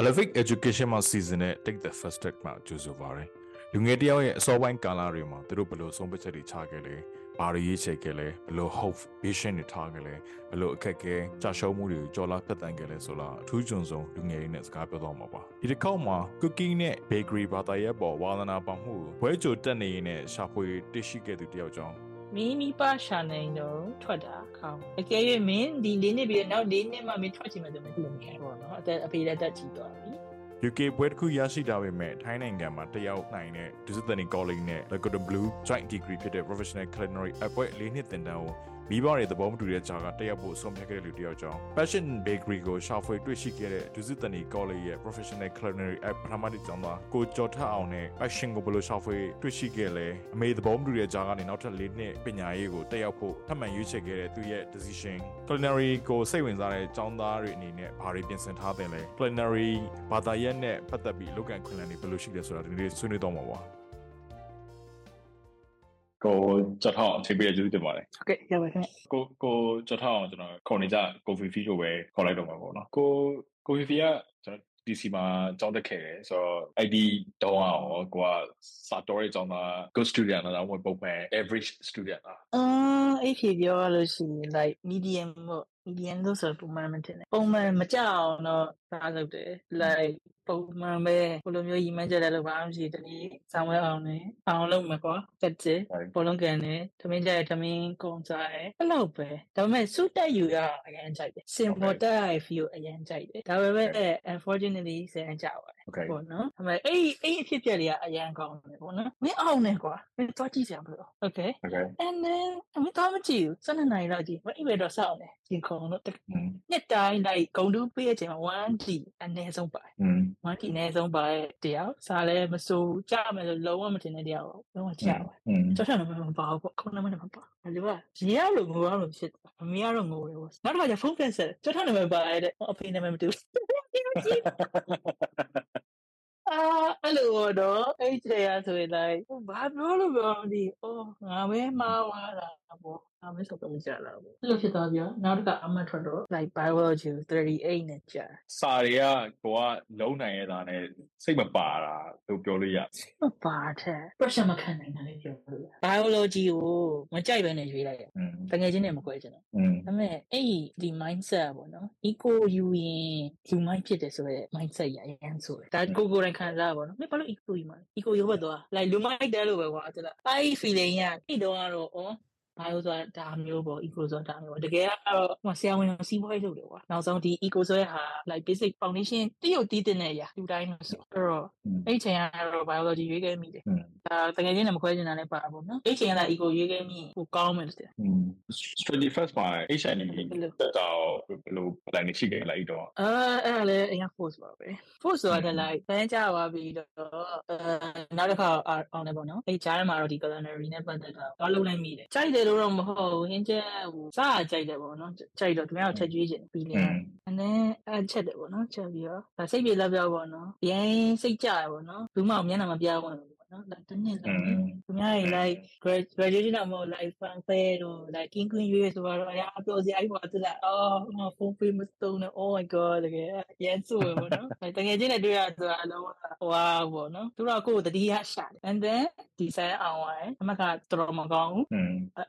Elevate Education မှာ season နဲ့ Take the First Step မှာကြိုဆိုပါရယ်လူငယ်တယောက်ရဲ့အစောပိုင်းကာလတွေမှာသူတို့ဘယ်လိုဆုံးဖြတ်ချက်တွေချခဲ့လဲဘာတွေရေးချယ်ခဲ့လဲဘယ်လို hope vision တွေထားခဲ့လဲဘယ်လိုအခက်အခဲကြာရှုံးမှုတွေကိုကြော်လာဖြတ်တန်းခဲ့လဲဆိုတော့အထူးကျွန်းဆုံးလူငယ်တွေနဲ့စကားပြောတော့မှာပါဒီတစ်ခေါက်မှာ cooking နဲ့ bakery ဘာသာရပ်ပေါ်ဝါသနာပေါမှုကိုဘွဲကြိုတက်နေရင်နဲ့ရှာဖွေတွေ့ရှိခဲ့သူတယောက်ကြောင့် မင်းမိပါရှာနေတော့ထွက်တာခေါင်းအကယ်၍မင်းဒီလေးနှစ်ပြီးတော့နောက်လေးနှစ်မှမင်းထွက်ချင်မှတော့မလုပ်ခဲ့ဘောနော်အသက်အဖေလက်တက်ကြည့်သွားပြီ UK ဘွဲတစ်ခုရရှိတာပေမဲ့ထိုင်းနိုင်ငံမှာတယောက်နိုင်တဲ့ Disciplinary Calling နဲ့ The Golden Blue Joint Degree ဖြစ်တဲ့ Professional Culinary အပွဲလေးနှစ်သင်တန်းကို မိဘတွေသဘောမတူတဲ့ကြားကတက်ရောက်ဖို့ဆုံးဖြတ်ခဲ့တဲ့လူတစ်ယောက်ကြောင့် Passion Bakery ကိုရှာဖွေတွေ့ရှိခဲ့တဲ့ Disciplinary Calling ရဲ့ Professional Culinary အပထမတစ်ကျောင်းသားကိုကျော်ထအောင်နဲ့ Passion ကိုဘယ်လိုရှာဖွေတွေ့ရှိခဲ့လဲအမေသဘောမတူတဲ့ကြားကနေနောက်ထပ်လေးနှစ်ပညာရေးကိုတက်ရောက်ဖို့ထပ်မံရွေးချယ်ခဲ့တဲ့သူရဲ့ decision Culinary ကိုစိတ်ဝင်စားတဲ့ကျောင်းသားတွေအနေနဲ့ဘာတွေပြင်ဆင်ထားတယ်လဲ Culinary ဘာသာရပ်နဲ့ပတ်သက်ပြီးအလုပ်ကံခွင့်လန်းတွေဘယ်လိုရှိလဲဆိုတာဒီနေ့ဆွေးနွေးတော့မှာပါ ကိုကြောက်ထောင်းအချိန်ပေးရကျေးဇူးတင်ပါတယ်ဟုတ်ကဲ့ရပါခင်ဗျကိုကိုကြောက်ထောင်းကျွန်တော်ခေါ်နေကြကိုဖီဖီကိုပဲခေါ်လိုက်တော့မှာပေါ့နော်ကိုကိုဖီဖီကကျွန်တော် DC မှာကျောင်းတက်ခဲ့တယ်ဆိုတော့ ID တောင်းအောင်ကိုကစာတော်ရဲ့ကျောင်းသား good student လားဝင်ပုံမှန် average student လားအာအဲ့ဖြေပြောရလို့ရှိရင် like medium ပေါ့ medium လို့ဆိုပုံမှန်မတင်တယ်ပုံမှန်မကြအောင်တော့စားလုပ်တယ် like ပုံမှန်ပဲဘယ်လိုမျိုးရီမန်းကြတယ်လို့ဘာမှမရှိတနည်းဆောင်းဝဲအောင်နဲ့အောင်လုပ်မှာကွာတက်တယ်ဘောလုံးကန်တယ်။သမင်းကြရသမင်းကုန်စားတယ်။အဲ့လောက်ပဲ။ဒါပေမဲ့စုတက်ယူရအရင်ကြိုက်တယ်။စင်ပေါ်တက်ရ feel အရင်ကြိုက်တယ်။ဒါပေမဲ့ unfortunately ဆန်ကြပါတယ် okay ပေါ့နော်။ဒါပေမဲ့အဲ့အဲ့အဖြစ်ပြက်တွေကအရင်ကောင်းတယ်ပေါ့နော်။မင်းအောင်နေကွာ။မင်းသွားကြည့်စရာမလို။ Okay okay and then မင်းသွားမကြည့်ဘူး။7နှစ်လောက်ကြည့်။မအိပ်ပဲတော့စောင့်တယ်။ဒီခုံတော့อืมနှစ်တိုင်းလိုက်ဂုံတူးပေးတဲ့အချိန်မှာ 1D အနည်းဆုံးပါတယ်မကီနေဆုံးပါတဲ့တရားစားလဲမစိုးကြမယ်လို့လုံးဝမတင်တဲ့တရားပေါ့လုံးဝကြပါကျောက်ချောင်းတော့မပါဘူးပေါ့ခုနမနဲ့မပါဘူးလေကရေရလို့ငိုရလို့ဖြစ်အမေကတော့ငိုတယ်ပေါ့နောက်တစ်ခါကျဖုန်းပြန်ဆက်ကျောက်ချောင်းနံပါတ်ပါတဲ့တဲ့အဖေနံပါတ်မတူဘူး အာအဲ့လိုတော့အဲ့ဒီရဆိုရင်လိုက်ဘာပြောလို့ပြောဒီအော်ငါပဲမှားသွားတာပေါ့ငါပဲဆိုတော့ကြာလာပေါ့အဲ့လိုဖြစ်သွားပြီးနောက်တစ်ခါအမှတ်ထွက်တော့ like biology 38နဲ့ကြာစာတွေကကိုကလုံးနိုင်ရတာနဲ့စိတ်မပါတာလို့ပြောလို့ရစိတ်မပါတဲ့ pressure မခံနိုင်တာလည်းပြောလို့ရ biology ကိုမကြိုက်ဘဲနဲ့ရွေးလိုက်ရတကယ်ချင်းနဲ့မကွဲချင်တော့ဒါပေမဲ့အဲ့ဒီဒီ mindset ပေါ့နော် eco ယူရင် human ဖြစ်တယ်ဆိုတော့ mindset ရအရင်ဆိုတယ်ဒါကိုကိုယ်တိုင်ခံစားပါတော့မင်းဘာလို့ eco ယူမှာ eco ယူဘတ်သွား like လူမိုင်းတယ်လို့ပဲကွာတဲ့လားအဲ့ဒီ feeling ရအဲ့တော့ကတော့ဩ ငါတို့ဆိုတာဒါမျိုးပေါ့ eco ဆိုတာဒါမျိုးပေါ့တကယ်ကတော့ဟိုဆရာဝန်စီးပွားရေးလုပ်တယ်ကွာနောက်ဆုံးဒီ eco ဆိုတဲ့ဟာ like basic foundation တရုတ်တီးတင်တဲ့အရာလူတိုင်းလို့ဆိုတော့အဲ့ချိန်ကတော့ biology ရွေးခဲ့မိတယ်ဒါတကယ်ချင်းလည်းမခွဲချင်တာလည်းပါပေါ့နော်အဲ့ချိန်ကလည်း eco ရွေးခဲ့မိကိုကောင်းမယ်လို့ဆိုတာ strategy first by HNM တက်တော့ဘယ်လို plan ရှိခဲ့လိုက်တော့အဲအဲ့ဒါလည်းအရင် force ပါပဲ force ဆိုတာ like ဘန်းကြပါပြီးတော့အဲနောက်တစ်ခါအောင်တယ်ပေါ့နော်အဲ့ကြားထဲမှာတော့ဒီ culinary နဲ့ပတ်သက်တာတော့လုပ်လိုက်မိတယ်ကြိုက်တယ်လို့တော့မဟုတ်ဘူးဟင်းချက်ဟိုစားကြိုက်တယ်ပေါ့နော်ကြိုက်တော့သူများကိုချက်ကျွေးခြင်းပြီးလေอืม and then အဲ့ချက်တယ်ပေါ့နော်ချက်ပြီးတော့ဒါစိတ်ပြေလက်ပြောပေါ့နော်ရင်းစိတ်ကြရပေါ့နော်ဘူးမမျက်နှာမပြဘူးပေါ့ နော်တနည်းလုံးသူများတွေ like graduation တော့မဟုတ် like fun fair တို့ like king queen ရွေးဆိုတော့အရာအတော်စီအဲ့ပေါ်သူကအော်ဟိုဖုန်းပေးမစတုံးနဲ့ oh my god တကယ်ရန်ဆိုပေါ့နော်တကယ်ချင်းနဲ့တွေ့ရဆိုတာအလုံးဟွာပေါ့နော်သူတို့ကိုယ်တတိယရှာတယ် and then ဒီဆိုင်အောင်ရယ်အမကတော်တော်မကောင်းဘူး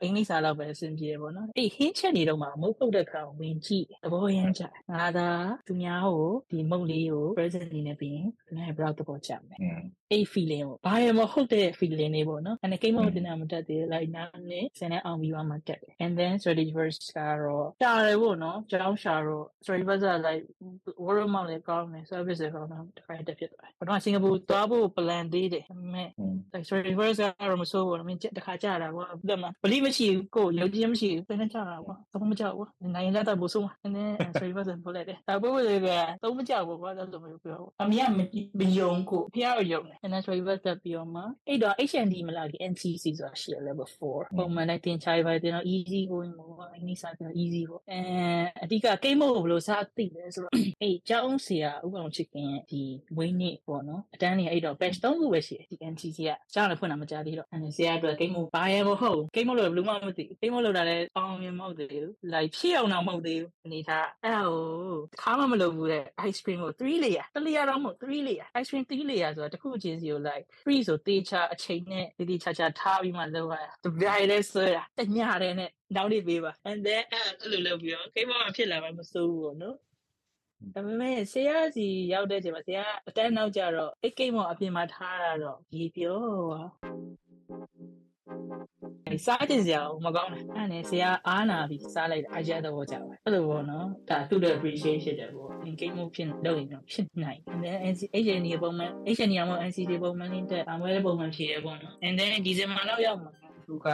အင်္ဂလိပ်စာတော့ပဲအဆင်ပြေပေါ့နော်အေးဟင်းချက်နေတော့မှမဟုတ်ပုတ်တဲ့ခါဝင်ကြည့်သဘောရမ်းကြငါသာသူများကိုဒီမုတ်လေးကို present နေနေပြီးရင်ငါ့ရဲ့ blog သဘောချမယ်အေး feeling ကိုဘာရမဟုတ်တဲ့ feeling လေးပေါ့နော်အဲ့ကိမဟုတ်တဲ့နာမတက်သေး like နားနဲ့ဆန်တဲ့အောင်ပြီးမှတက်တယ် and then strategy verse ကတော့ရှားတယ်ပေါ့နော်ကြောင်းရှာတော့ strategy verse က like word of mouth လေးကောင်းတယ် service လေးကောင်းတော့တစ်ခါတက်ဖြစ်သွားတယ်ဘာလို့စင်ကာပူသွားဖို့ plan သေးတယ်ဒါပေမဲ့อืม like strategy verse ကတော့မဆိုးဘူးနော်မင်းတစ်ခါကြာတာပေါ့ဘယ်မှာဘလိမရှိဘူးကိုယုံကြည်မရှိဘူးပြန်ကြာတာပေါ့တော့မကြောက်ဘူးနိုင်ရတဲ့ဘုဆိုး and then strategy verse ပေါ်လိုက်တယ်ဒါပေမဲ့ကတော့မကြောက်ဘူးကွာတော့လို့ပြောအမေကမယုံကိုဖះကိုယုံတယ် and then strategy verse တက်ပြီးတော့မှအဲ့တော့ HND မလာဒီ NCC ဆိုတာရှိရ level 4ပုံမှန်လိုက်တင်ချရပါတယ်တော့ easy going ပေါ့အင်္ဂလိပ်စာပြော easy ပေါ့အဲအဓိကကိမ့်မို့ဘလို့စားသိတယ်ဆိုတော့အဲ့ကျောင်းဆရာဥပအောင်ချစ်ခင်ရဲ့ဒီဝင်းနေပေါ့နော်အတန်းနေအဲ့တော့ batch 3ခုပဲရှိတယ်ဒီ NCC ကကျောင်းလည်းဖွင့်တာမကြသေးတော့အဲဆရာအတွက်ဂိမ်းမို့ဘာရမဟုတ်ဂိမ်းမို့လို့ဘယ်လိုမှမသိဂိမ်းမို့လို့တာလည်းအောင်မြင်မဟုတ်သေးဘူး like ဖြစ်အောင်တော့မဟုတ်သေးဘူးအနေထားအဲ့ဟိုခါမှမလုပ်ဘူးတဲ့ ice cream ကို3 layer တ layer တော့မဟုတ်3 layer ice cream 3 layer ဆိုတာတစ်ခုချင်းစီကို like free ဆိုတေချာအချိန်နဲ့ဒီဒီချာချာထားပြီးမှလုပ်ရတာတပြိုင်တည်းဆွဲတာတညတဲ့နဲ့နောက်နေပေးပါ and then အဲ့လိုလုပ်ပြီးတော့ဂိမ်းမို့ဖြစ်လာမှမစိုးဘူးပေါ့နော်ဒါပေမဲ့ဆရာစီရောက်တဲ့ချိန်မှာဆရာအတန်းနောက်ကြတော့အိတ်ကိတ်မော်အပြင်မှာထားတာတော့ဒီပြောပါ စားတင်စရာမကောင်းဘူးအဲ့နဲ့ဆရာအားနာပြီးစားလိုက်တာအကြတော့ကြပါအဲ့လိုပေါ့နော်ဒါသူ့ရဲ့ appreciation တယ်ပေါ့ engage မှုဖြစ်လုပ်ရင်တော့ဖြစ်နိုင်တယ် and then HN ပုံမှန် HN ရမို့ NCD ပုံမှန်လေးတက်အမွဲပုံမှန်ဖြစ်ရပေါ့နော် and then ဒီဇင်ဘာလောက်ရောက်မှာ သူက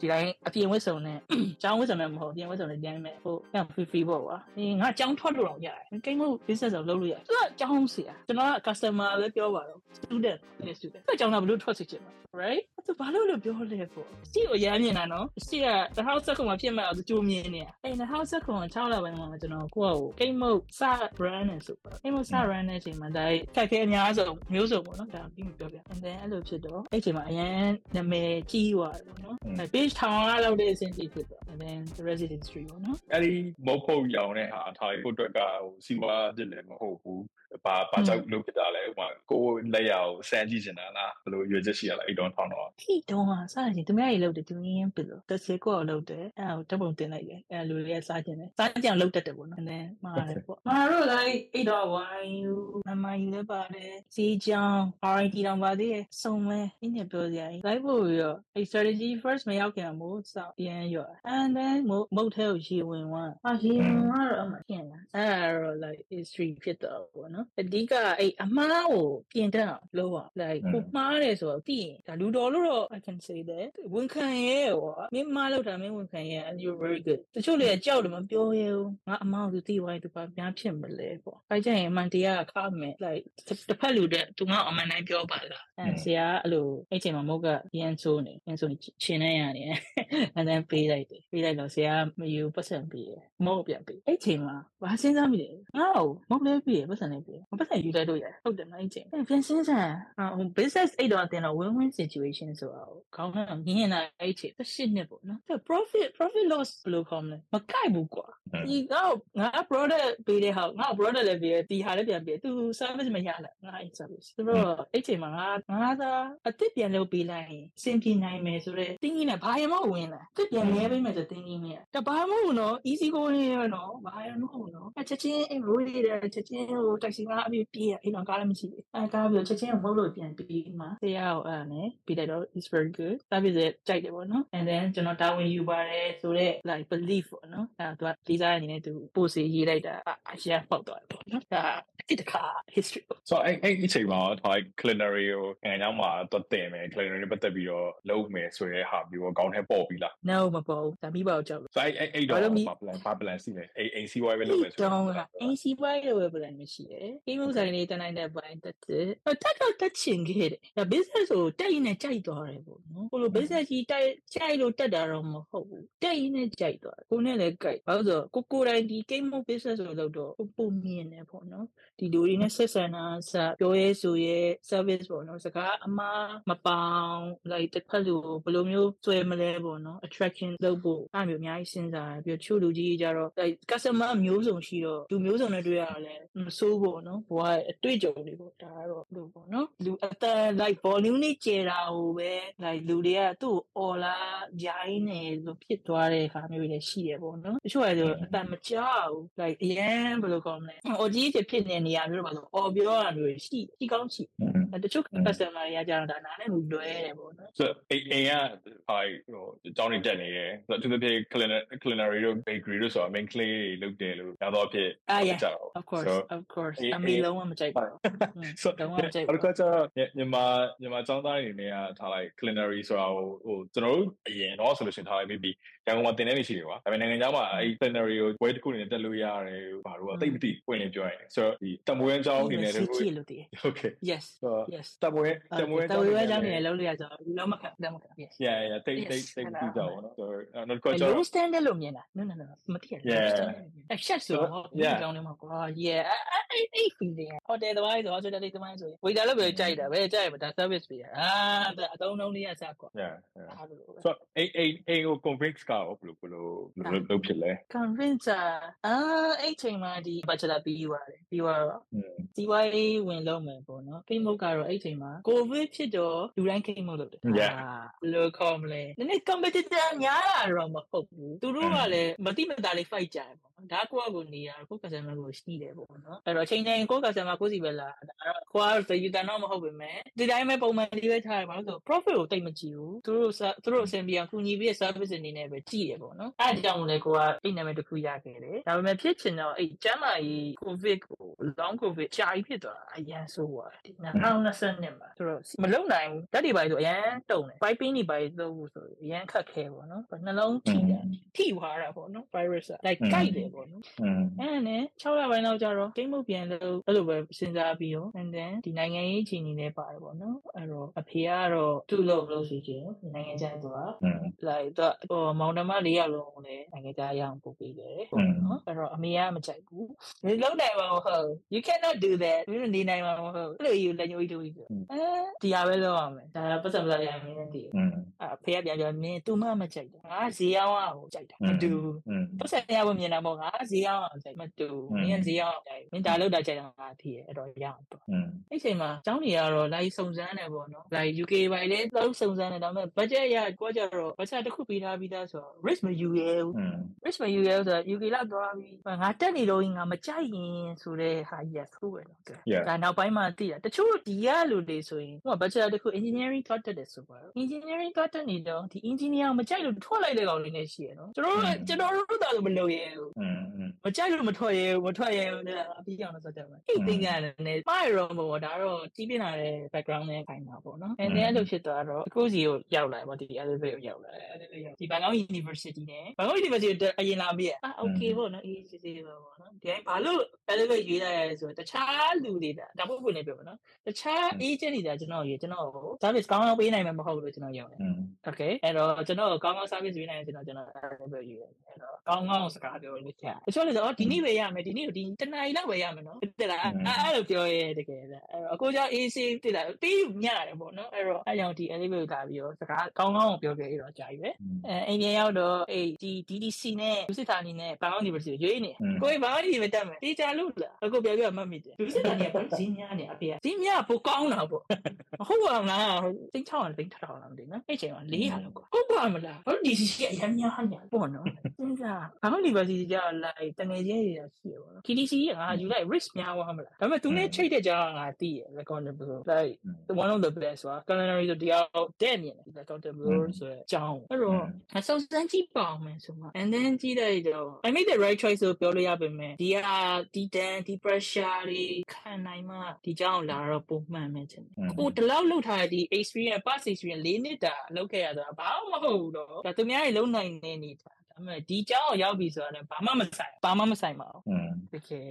ဒီတိုင်းအပြင်ဝတ်စုံနဲ့ကျောင်းဝတ်စုံနဲ့မဟုတ်အပြင်ဝတ်စုံနဲ့ပြန်မယ်ဟိုအဲ့ free free ပေါ့ကွာဒီငါကျောင်းထွက်လို့တော့ရတယ်ကိန်းမှု business တော့လုပ်လို့ရတယ်သူကကျောင်းဆရာကျွန်တော်က customer ပဲပြောပါတော့ student နဲ့ student သူကကျောင်းကဘယ်လိုထွက်စီချင်မှာ right သူဘာလို့လို့ပြောလဲပေါ့စီကိုရမ်းမြင်တာနော်စီက2019မှာဖြစ်မဲ့အောင်ကြိုးမြင်နေတာအဲ့2019 6လပိုင်းမှာကျွန်တော်ကိုယ့်ကိုကိန်းမှုစ brand နဲ့ဆိုပါကိန်းမှုစ brand နဲ့အချိန်မှာဒါခက်ခဲအများဆုံးမျိုးစုံပေါ့နော်ဒါပြီးမပြောပြ and then အဲ့လိုဖြစ်တော့အဲ့အချိန်မှာအရန်နာမည်ကြီးသွားတယ်ပေါ့နော် page ထောင်လောက်တဲ့အဆင့်ကြီးဖြစ်တော့ and then the residence tree ပေါ့နော်အဲ့ဒီမုတ်ဖုတ်ရောင်တဲ့ဟာထားဖို့အတွက်ကဟိုစီဝါဖြစ်လည်းမဟုတ်ဘူး ဘာဘာကြောင့်လုပ်ဖြစ်တာလဲဥပမာကိုယ်လက်ရအောင်စမ်းကြည့်နေတာလားဘယ်လိုရွေးချက်ရှိရလဲအဲ့တော့ထောင်းတော့ထိတုံးอ่ะစားရင်သူများကြီးလုပ်တယ်သူရင်းပြီလို့တစ်စေကိုလုပ်တယ်အဲ့ဒါကိုတပုံတင်လိုက်တယ်အဲ့လူတွေကစားကျင်တယ်စားကြင်လုပ်တတ်တယ်ပေါ့နော်နည်းမှားတယ်ပေါ့မှားတော့လိုက်အိတ်တော့ဝိုင်းယူမမယူလည်းပါတယ်စီချောင်း RIT တောင်ပါသေးတယ်စုံမဲအင်းညပြောစရာကြီးလိုက်ဖို့ပြီးတော့အဲ့ strategy first မရောက်ခင်မို့စောက်ပြန်ရော and then မုတ်ထဲကိုရေဝင်သွားအာရေဝင်သွားတော့အမှပြင်လာအဲ့ဒါတော့ like history ဖြစ်တော့ပေါ့နော်အဓိကအဲ့အမားကိုပြင်တတ်အောင်လုပ်အောင် like ကိုမှားတယ်ဆိုတော့သိရင်ဒါလူတော်လို့တော့ I can say that ဝန်ခံရဲဟောမင်းမားလောက်တာမင်းဝန်ခံရဲ and you're very good တချို့လေကြောက်တယ်မပြောရဲဘူးငါအမားကိုသူသိသွားရင်သူဘာများဖြစ်မလဲပေါ့အဲကြရင်အမှန်တရားခါမယ် like တစ်ဖက်လူတဲ့သူငါအမှန်တိုင်းပြောပါလားအဲဆရာအဲ့လိုအဲ့ချိန်မှာမဟုတ်ကရန်ဆိုးနေရန်ဆိုးနေရှင်နေရတယ် and then ပေးလိုက်တယ်ပေးလိုက်တော့ဆရာမယူပတ်စံပေးတယ်မဟုတ်ပြန်ပေးအဲ့ချိန်မှာဘာစဉ်းစားမိလဲငါ့ကိုမဟုတ်လဲပေးရပတ်စံလေးပေးပတ်စံယူလိုက်တော့ရဟုတ်တယ်မအဲ့ချိန်ပြန်စဉ်းစားဟို business အဲ့တော့တင်တော့ win win situation ဆိုတော့ခေါင်းကမြင်နေတာအဲ့ချိန်တစ်ရှစ်နှစ်ပေါ့နော် profit profit loss ဘယ်လိုခေါ်မလဲမကိုက်ဘူးကွာဒီတော့ငါ product ပေးတဲ့ဟာငါ product လည်းပေးတယ်ဒီဟာလည်းပြန်ပေးသူ service မရလားငါ service ဆိုတော့အဲ့ချိန်မှာငါငါသာအစ်စ်ပြန်လုပ်ပေးလိုက်ရင်စင်ပြေနိုင်မယ်ဆိုတော့တင်းကြီးနဲ့ဘာရမဝင်လာတစ်ပြန်လဲပေးမယ်ဆိုတင်းကြီးနဲ့တဘာမဟုတ်နော် easy go နေရနော်ဘာရမဟုတ်နော်အချက်ချင်းအဲ့ road လေးချက်ချင်းဟို taxi ကအပြည့်ပြေးရအဲ့တော့ကားလည်းမရှိဘူးအဲကားပြီးချက်ချင်းမဟုတ်လို့ပြန်ပြီးမှတရားကိုအဲ့နဲ့ပြီးလိုက်တော့ is very good ဒါပြည့်စကြိုက်တယ်ပေါ့နော် and then ကျွန်တော်တာဝန်ယူပါတယ်ဆိုတော့ like belief ပေါ့နော်အဲသူကလေးစားအနေနဲ့သူပို့စီရေးလိုက်တာအရန်ပေါက်သွားတယ်ပေါ့နော်ဒါတိတခါ history ပေါ့ so အဲ့အဲ့ဒီချိန်မှာထား culinary ကိုအဲနောက်မှာတော့တင်မယ် culinary နဲ့ပတ်သက်ပြီးတော့လုပ်မယ်ဆိုရဲဟာပြီးတော့ကောင်းထဲပေါ့ပြီလား no မပေါ့ဒါမိပါတော့ကြောက် so အဲ့အဲ့တော့ဘာ plan ဘာ plan စီလဲအဲ့ ACY ပဲလုပ်မယ်ဆိုတော့အင်းစီပွဲလိုပဲ plan မရှိတယ်အိမ်မှုဆိုင်လေးတနိုင်တဲ့ပိုင်းတက်တယ်တက်တော့တက်ချင်ခဲ့တယ်ဒါ business ကိုတက်ရင်နဲ့ကြိုက်သွားတယ်ပေါ့နော်ဟိုလို business ကြီးတိုက်ကြိုက်လို့တက်တာတော့မဟုတ်ဘူးတက်ရင်နဲ့ကြိုက်သွားတယ်ကိုနဲ့လည်းကြိုက်ဘာလို့ဆိုကိုကိုတိုင်းဒီ game mode business ကိုလုပ်တော့ပုံမြင်တယ်ပေါ့နော်ဒီလူတွေနဲ့ဆက်ဆံတာစပြောရဲဆိုရဲ service ပေါ့နော်စကားအမှားမပေါအောင် like တစ်ဖက်လူဘယ်လိုမျိုးဆွဲမလဲပေါ့နော် attraction လုပ်ဖို့အဲ့မျိုးအများကြီးစဉ်းစားတယ်ပြီးတော့ချို့လူကြီးကြတော့ like customer မျိုးစုံရှိတော့လူမျိုးစုံနဲ့တွေ့ရတယ်လဲမစိုးပေါ့နော်ဘဝအတွေ့အကြုံတွေပေါ့ဒါကတော့လို့ပေါ့နော်လူအတန် like volume နဲ့ကျေတာဟိုပဲ like လူတွေကသူ့ကိုအော်လာဂျိုင်းနေလို့ဖြစ်သွားတဲ့ခါမျိုးတွေရှိရပေါ့နော်တချို့ကဆိုအတန်မကြောက် like အရင်ဘယ်လိုကောင်းမလဲအော်ကြီးဖြစ်ဖြစ်နေနေရမျိုးတော့ပါဆိုအော်ပြောရမျိုးရှိရှိကောင်းရှိတချို့ customer တွေကကြတော့ဒါနားနဲ့လူလွဲတယ်ပေါ့နော် so အိမ်အိမ်ကဟာဟိုတောင်းနေတက်နေတယ်ဆိုတော့သူတို့ပြေ culinary တို့ bakery တို့ဆိုတာ main clay တွေလုပ်တယ်လို့များတော့ဖြစ် Ah, yeah. ကြတော့ of course So, of course အမီလုံးဝမကြိုက်ပါဘူးဆိုတော့မကြိုက်ဘူးအဲ့တော့မြန်မာမြန်မာចောင်းသားတွေနေရာထားလိုက် culinary ဆိုတာဟိုဟိုကျွန်တော်တို့အရင်တော့ဆိုလို့ရှိရင်ထားလိုက် maybe ရန်ကုန်မှာတင်တဲ့နေရှိတယ်ကွာဒါပေမဲ့နိုင်ငံခြားမှာအဲ့ culinary ကိုဘွဲတစ်ခုနေတက်လို့ရတယ်ဘာလို့ကသိမသိပွင့်နေပြောရင်ဆိုတော့ဒီတမွေးအကြောင်းအနေနဲ့တို့ဟုတ်ကဲ့ yes yes တမွေးတမွေးတမွေးအကြောင်းအနေနဲ့လုံးလို့ရဆိုတော့လုံးမခံလုံးမခံ yes yeah yeah သိသိသိသိကြပါတော့နောက်တစ်ခါကျတော့ low standard လို့မြင်တာ no no no မသိရဘူး yeah အချက်ဆိုတော့ဒီကြောင်းလေးမှာကွာ yeah အဲ့ feeling ဟိုတယ်သမားဆို Australia လေးသမားဆိုရင် waiter လည်းပဲကြိုက်တာပဲကြိုက်မှာဒါ service ပေးတာအာအတုံးလုံးလေးကစကွာ yeah ဆိုအဲ့အဲ့အဲ့ကို convince ကဘလို့ဘလို့လုပ်ဖြစ်လဲ convince အာအဲ့ချိန်မှာဒီ bachelor ပြီးသွားတယ်ပြီးသွားတော့ဒီဝိုင်းဝင်လုံးမယ်ပေါ့နော်ကိမုတ်ကတော့အဲ့ချိန်မှာ covid ဖြစ်တော့လူတိုင်းကိမုတ်လုပ်တယ်အာဘလို့ခေါ်မလဲနည်းနည်း competitor များတာတော့မဟုတ်ဘူးသူတို့ကလည်းမတိမတာလေး fight ကြတယ်ပေါ့ ဒါကိုယ့်အကိုနေရကိုယ့် customer ကိုရှိတယ်ပေါ့နော်အဲ့တော့ချိန်တိုင်းကိုယ့် customer ကိုယ့်စီပဲလာဒါတော့ကိုယ်ကယူတန်တော့မဟုတ်ပေမဲ့ဒီတိုင်းပဲပုံမှန်လေးပဲထားရမှာလို့ဆို profit ကိုတိတ်မကြည့်ဘူးသူတို့သူတို့အဆင်ပြေအောင်ကူညီပြီး service အနေနဲ့ပဲကြည့်ရပေါ့နော်အဲ့ဒါကြောင့်မို့လဲကိုကအဲ့နာမည်တစ်ခုရခဲ့တယ်ဒါပေမဲ့ဖြစ်ချင်တော့အဲ့ကျမ်းမာရေး covid ကို long covid ကြာကြီးဖြစ်သွားတာအရန်ဆိုးသွားတယ်2020မှာဆိုတော့မလုံနိုင်ဘူးဓာတ်တွေပါဆိုအရန်တုံတယ် piping တွေပါသုံးဖို့ဆိုအရန်ခက်ခဲပေါ့နော်နှလုံးထိတယ်ထိသွားတာပေါ့နော် virus က like ကြိုက်တယ်ပေါ့နော်အဲနဲ့6လပိုင်းလောက်ကျတော့ကိမ့်မှုပြန်လို့အဲ့လိုပဲစဉ်းစားပြီးတော့ and then ဒီနိုင်ငံရေးအခြေအနေလည်းပါတယ်ပေါ့နော်အဲ့တော့အဖေကတော့သူ့လို့လို့ဆိုချင်နိုင်ငံခြားသူက like သူဟိုမောင်နှမ၄ယောက်လုံးလည်းနိုင်ငံခြားရအောင်ပို့ပေးတယ်ပေါ့နော်အဲ့တော့အမေကမကြိုက်ဘူးဒီလုံးနိုင်မှာမဟုတ် you cannot do that ဒီလိုနေနိုင်မှာမဟုတ်အဲ့လိုယူလက်ညှိုးတွေးပြီးအဲဒီဟာပဲလုပ်ရမယ်ဒါပတ်စံပလာရမင်းနဲ့တည်းအဖေကပြန်ပြောမင်း तू မှမကြိုက်တာငါဈေးရောင်းအောင်ကြိုက်တာမတူပတ်စံရဖို့မြင်တာပေါ့ငါဈေးရောက်အောင်ကြိုက်မတူမင်းဈေးရောက်အောင်ကြိုက်မင်းဒါလောက်တာကြိုက်တာငါသိရအဲ့တော့ရအောင်ပေါ့အဲ့ချိန်မှာကျောင်းကြီးကတော့လာစုံစမ်းတယ်ပေါ့နော်လာ UK ပိုင်းလည်းလောက်စုံစမ်းတယ်ဒါပေမဲ့ budget ရကိုကြတော့ budget တစ်ခုပေးထားပြီးသားဆိုတော့ risk မယူရဲဘူး risk မယူရဲဆိုတော့ UK လောက်သွားပြီးငါတက်နေတော့ငါမကြိုက်ရင်ဆိုတဲ့ဟာကြီးကဆိုးပဲတော့ဒါနောက်ပိုင်းမှသိတာတချို့ဒီရလူတွေဆိုရင်ဟို budget တစ်ခု engineering ထွက်တက်တယ်ဆိုပါ engineering ထွက်တက်နေတော့ဒီ engineer မကြိုက်လို့ထွက်လိုက်တဲ့ကောင်တွေနဲ့ရှိရနော်ကျွန်တော်တို့ကျွန်တော်တို့သာလို့မလုပ်ရဲဘူးမကြိုက်လို့မထွက်ရဲမထွက်ရဲဘူးနဲ့အပြီးအောင်လို့ဆိုတယ်မှာအဲ့သင်္ကန်းနဲ့ပါရောမပေါ့ဒါတော့တီးပြလာတဲ့ background နဲ့ခိုင်တာပေါ့နော်အဲဒီအဲ့လိုဖြစ်သွားတော့အခုစီကိုရောက်လာပေါ့ဒီ elevate ကိုရောက်လာတယ် elevate ရောက်ဒီ Bangkok University နဲ့ Bangkok University အရင်လာပြီးอ่ะ okay ပေါ့နော်အေးစစ်စစ်ပေါ့နော်ဒီဘာလို့ elevate ရေးလိုက်ရလဲဆိုတော့တခြားလူတွေဒါပုဂ္ဂိုလ်နဲ့ပြောပါနော်တခြား agent တွေကကျွန်တော်ရေကျွန်တော် service ကောင်းအောင်ပေးနိုင်မှာမဟုတ်လို့ကျွန်တော်ရောက်တယ် okay အဲ့တော့ကျွန်တော်ကောင်းကောင်း service ပေးနိုင်ရင်ကျွန်တော်ကျွန်တော် elevate ရေးတယ်အဲ့တော့ကောင်းကောင်းစကားပြောလို့ချက်တချို့လည်းဆိုတော့ဒီနေ့ပဲရမယ်ဒီနေ့ကိုဒီတနားရီလောက်ပဲရမယ်နော်တက်လားအဲ့လိုပြောရဲတကယ်လားအဲ့တော့အခုကြောင့် AC တက်လာပေးယူညရတယ်ပေါ့နော်အဲ့တော့အဲ့ကြောင့်ဒီ elevator လာပြီးတော့စကားကောင်းကောင်းပြောခဲ့ရတော့ကြာပြီပဲအဲအိန္ဒိယရောက်တော့အေးဒီ DDC နဲ့ဒုစစ်ဌာနီနဲ့ဘာကောင်း university ရွေးနေကိုယ်ဘာကောင်း university တက်မယ်တေးကြလို့လားအခုပြောပြမှတ်မိတယ်ဒုစစ်ဌာနီကဘာဈေးများနေအဖေကဈေးများပိုကောင်းတာပေါ့ဟုတ်ပါမလားသိချောင်းသိထောင်လားမသိနော်အဲ့ချိန်မှာ400လောက်ကွာဟုတ်ပါမလားဘာဒီစီစီအရင်များညာပေါ့နော်စဉ်းစားဘာလို့ university ကြောက်လိုက်တငယ်ချင်းတွေရှိရပါတော့ KDC ကငါယူလိုက် risk များသွားမလားဒါပေမဲ့သူနဲ့ချိတ်တဲ့ကြောင်ငါသိရ accountable like one of the best ပါ culinary ဆိုတရားတဲ့မြင်တယ် accountable ဆိုတဲ့အကြောင်းအဲ့တော့အစုံစမ်းကြည့်ပါအောင်မယ်ဆိုမှ and then ကြည့်လိုက်တော့ I made the right choice ဆိုပြောလို့ရပါမယ်ဒီဟာဒီတန်ဒီ pressure တွေခံနိုင်မှဒီကြောင်လာတော့ပုံမှန်မယ်ချင်တယ်ကိုတလောက်လောက်ထားတဲ့ဒီ experience past experience ၄နှစ်တာလောက်ခဲ့ရတာဘာမှမဟုတ်ဘူးတော့ဒါသူများတွေလုံနိုင်နေနေတာ ဒါပေမဲ့ဒီကြောင်ရောက်ပြီဆိုတာလည်းဘာမှမဆိုင်ဘာမှမဆိုင်ပါဘူး อืม တကယ်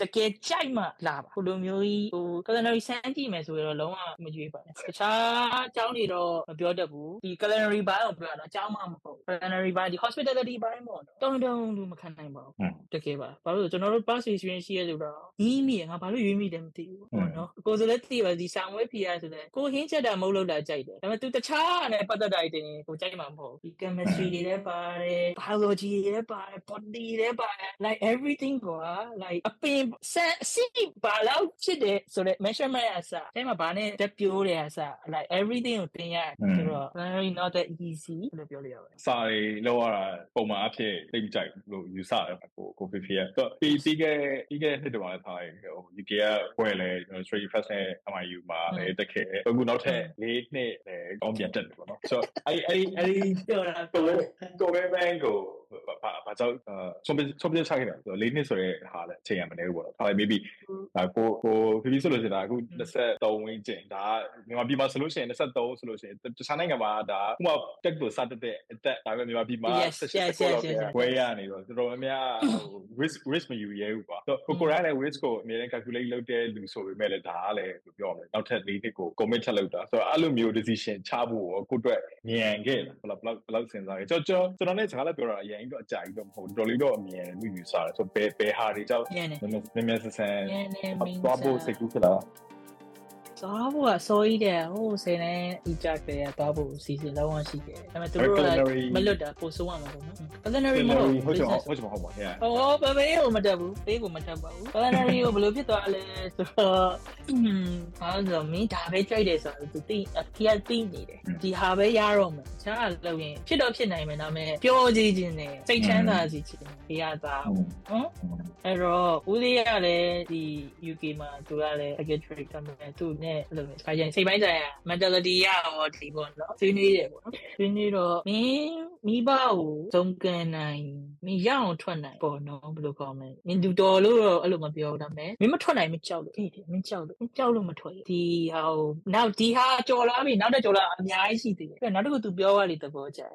တကယ်ကြိုက်မှလာပါဟိုလိုမျိုးကြီးဟို culinary စမ်းကြည့်မယ်ဆိုရင်တော့လုံးဝမကြွေးပါနဲ့တခြားအကြောင်းတွေတော့မပြောတတ်ဘူးဒီ culinary ဘိုင်းကိုပြောတာအကြောင်းမှမဟုတ် culinary ဘိုင်းဒီ hospitality ဘိုင်းပေါ့နော်တုံတုံလူမခံနိုင်ပါဘူး อืม တကယ်ပါဘာလို့လဲကျွန်တော်တို့ past experience ရှိရလို့တော့ညီးမိရငါဘာလို့ရွေးမိတယ်မသိဘူးပေါ့နော်ကိုယ်ဆိုလည်းသိပါဒီဆောင်ဝဲဖီရဆိုလည်းကိုဟင်းချက်တာမဟုတ်လို့လာကြိုက်တယ်ဒါပေမဲ့ तू တခြားနဲ့ပတ်သက်တာတွေတင်ကိုကြိုက်မှာမဟုတ်ဘူးဒီ chemistry တွေလည်းပါတယ် biology တွေလည်းပါတယ် body တွေလည်းပါတယ် like everything ကွာ like အပင်စက်စီဘာလို့ဖြစ်တယ်ဆိုတော့ measurement အစားအဲမှာဘာနဲ့တက်ပြိုးတယ်အစား like everything ကိုတင်ရတယ်ဆိုတော့ very not that easy လို့ပြောလို့ရပါတယ်စာတွေလောက်ရတာပုံမှန်အဖြစ်သိမကြိုက်လို့ယူဆတယ်ကိုကိုဖေဖေကတော့ပြီးပြီးခဲ့ပြီးခဲ့နှစ်တုန်းကထားရင်ဟို UK ကပွဲလဲကျွန်တော် Straight Fast နဲ့ MIU မှာလည်းတက်ခဲ့အခုနောက်ထပ်၄နှစ်လည်းကောင်းပြန်တက်တယ်ပေါ့နော်ဆိုတော့အဲ့အဲ့အဲ့ပြောတာကိုကိုပဲဘန်ကို luego ဘာဘာကြောင့်ဆုံးဖြတ်ဆုံးဖြတ်ချခဲ့တယ်ဆိုတော့၄နှစ်ဆိုရဲဟာလည်းအချိန်ရမနေဘူးပေါ့နော်ဒါပေမဲ့ maybe ဒါကိုကိုဖေဖေဆိုလို့ရှိရင်ဒါအခု23ဝင်းကျင်ဒါမြန်မာပြည်မှာဆိုလို့ရှိရင်23ဆိုလို့ရှိရင်တခြားနိုင်ငံမှာဒါဥပမာတက်ကိုစတက်တဲ့အတက်ဒါပေမဲ့မြန်မာပြည်မှာ Yes, yes, yes, yes, yes. ဝဲရနေတော့တော်တော်များများဟို risk risk မယူရဲဘူးကွာဆိုတော့ကိုကိုရိုင်းလည်း risk ကိုအမြဲတမ်း calculate လုပ်တဲ့လူဆိုပေမဲ့လည်းဒါကလည်းဘယ်လိုပြောမလဲနောက်ထပ်၄နှစ်ကို commit ထပ်လုပ်တာဆိုတော့အဲ့လိုမျိုး decision ချဖို့ကိုကိုအတွက်ဉာဏ်ခဲ့လားဘယ်လောက်ဘယ်လောက်ဘယ်လောက်စဉ်းစားခဲ့ကျွန်တော်ကျွန်တော်ကျွန်တော်နဲ့စကားလည်းပြောတာအရင်ကြီးတော့အကြိုက်တော့မဟုတ်တော်လေးတော့အမြင်လူယူစားတယ်ဆိုဘယ်ဘယ်ဟာတွေကြောင့်ညနေနည်းနည်းနည်းနည်းဆန်းဆန်းညနေမင်းသွားဖို့စိတ်ကူးဖြစ်လာ သွားဖို့ကစောကြီးတယ်ဟိုဆယ်နဲ့ဒီကြက်တယ်သွားဖို့စီစဉ်လုံးဝရှိတယ်ဒါပေမဲ့သူတို့ကမလွတ်တာပိုဆိုးရမှာပေါ့နော် culinary မဟုတ်ဟုတ်ချင်ဟုတ်ချင်မဟုတ်ပါ yeah အော်ဘယ်ဘေးကိုမတက်ဘူးဘေးကိုမတက်ပါဘူး culinary ကိုဘယ်လိုဖြစ်သွားလဲဆိုတော့ဟာဆိုမင်းဒါပဲကြိုက်တယ်ဆိုတော့သူတိအဖေကတိနေတယ်ဒီဟာပဲရတော့မယ်ချားလို့ရင်ဖြစ်တော့ဖြစ်နိုင်မယ်ဒါပေမဲ့ပြောကြည့်ခြင်းနဲ့စိတ်ချမ်းသာစီခြင်းဖေးရသားနော်အဲ့တော့ဦးလေးကလည်းဒီ UK မှာသူကလည်း secretary ကမယ်သူနဲ့အဲ့လိုမျိုးခါကျရင်စိတ်ပိုင်းဆိုင်ရာ mentality ရရောဒီပေါ့နော်ဆွေးနွေးတယ်ပေါ့နော်ဆွေးနွေးတော့မင်းမိဘကိုဇုံကန်နိုင်မင်းရအောင်ထွက်နိုင်ပေါ့နော်ဘယ်လိုကောင်းမလဲမင်းလူတော်လို့တော့အဲ့လိုမပြောဒါပေမဲ့မင်းမထွက်နိုင်မကြောက်လို့အေးတယ်မင်းကြောက်လို့မင်းကြောက်လို့မထွက်ဒီဟာဟိုနောက်ဒီဟာကြော်လာပြီနောက်တော့ကြော်လာအများကြီးရှိသေးတယ်နောက်တစ်ခု तू ပြောရလေသဘောကျတယ်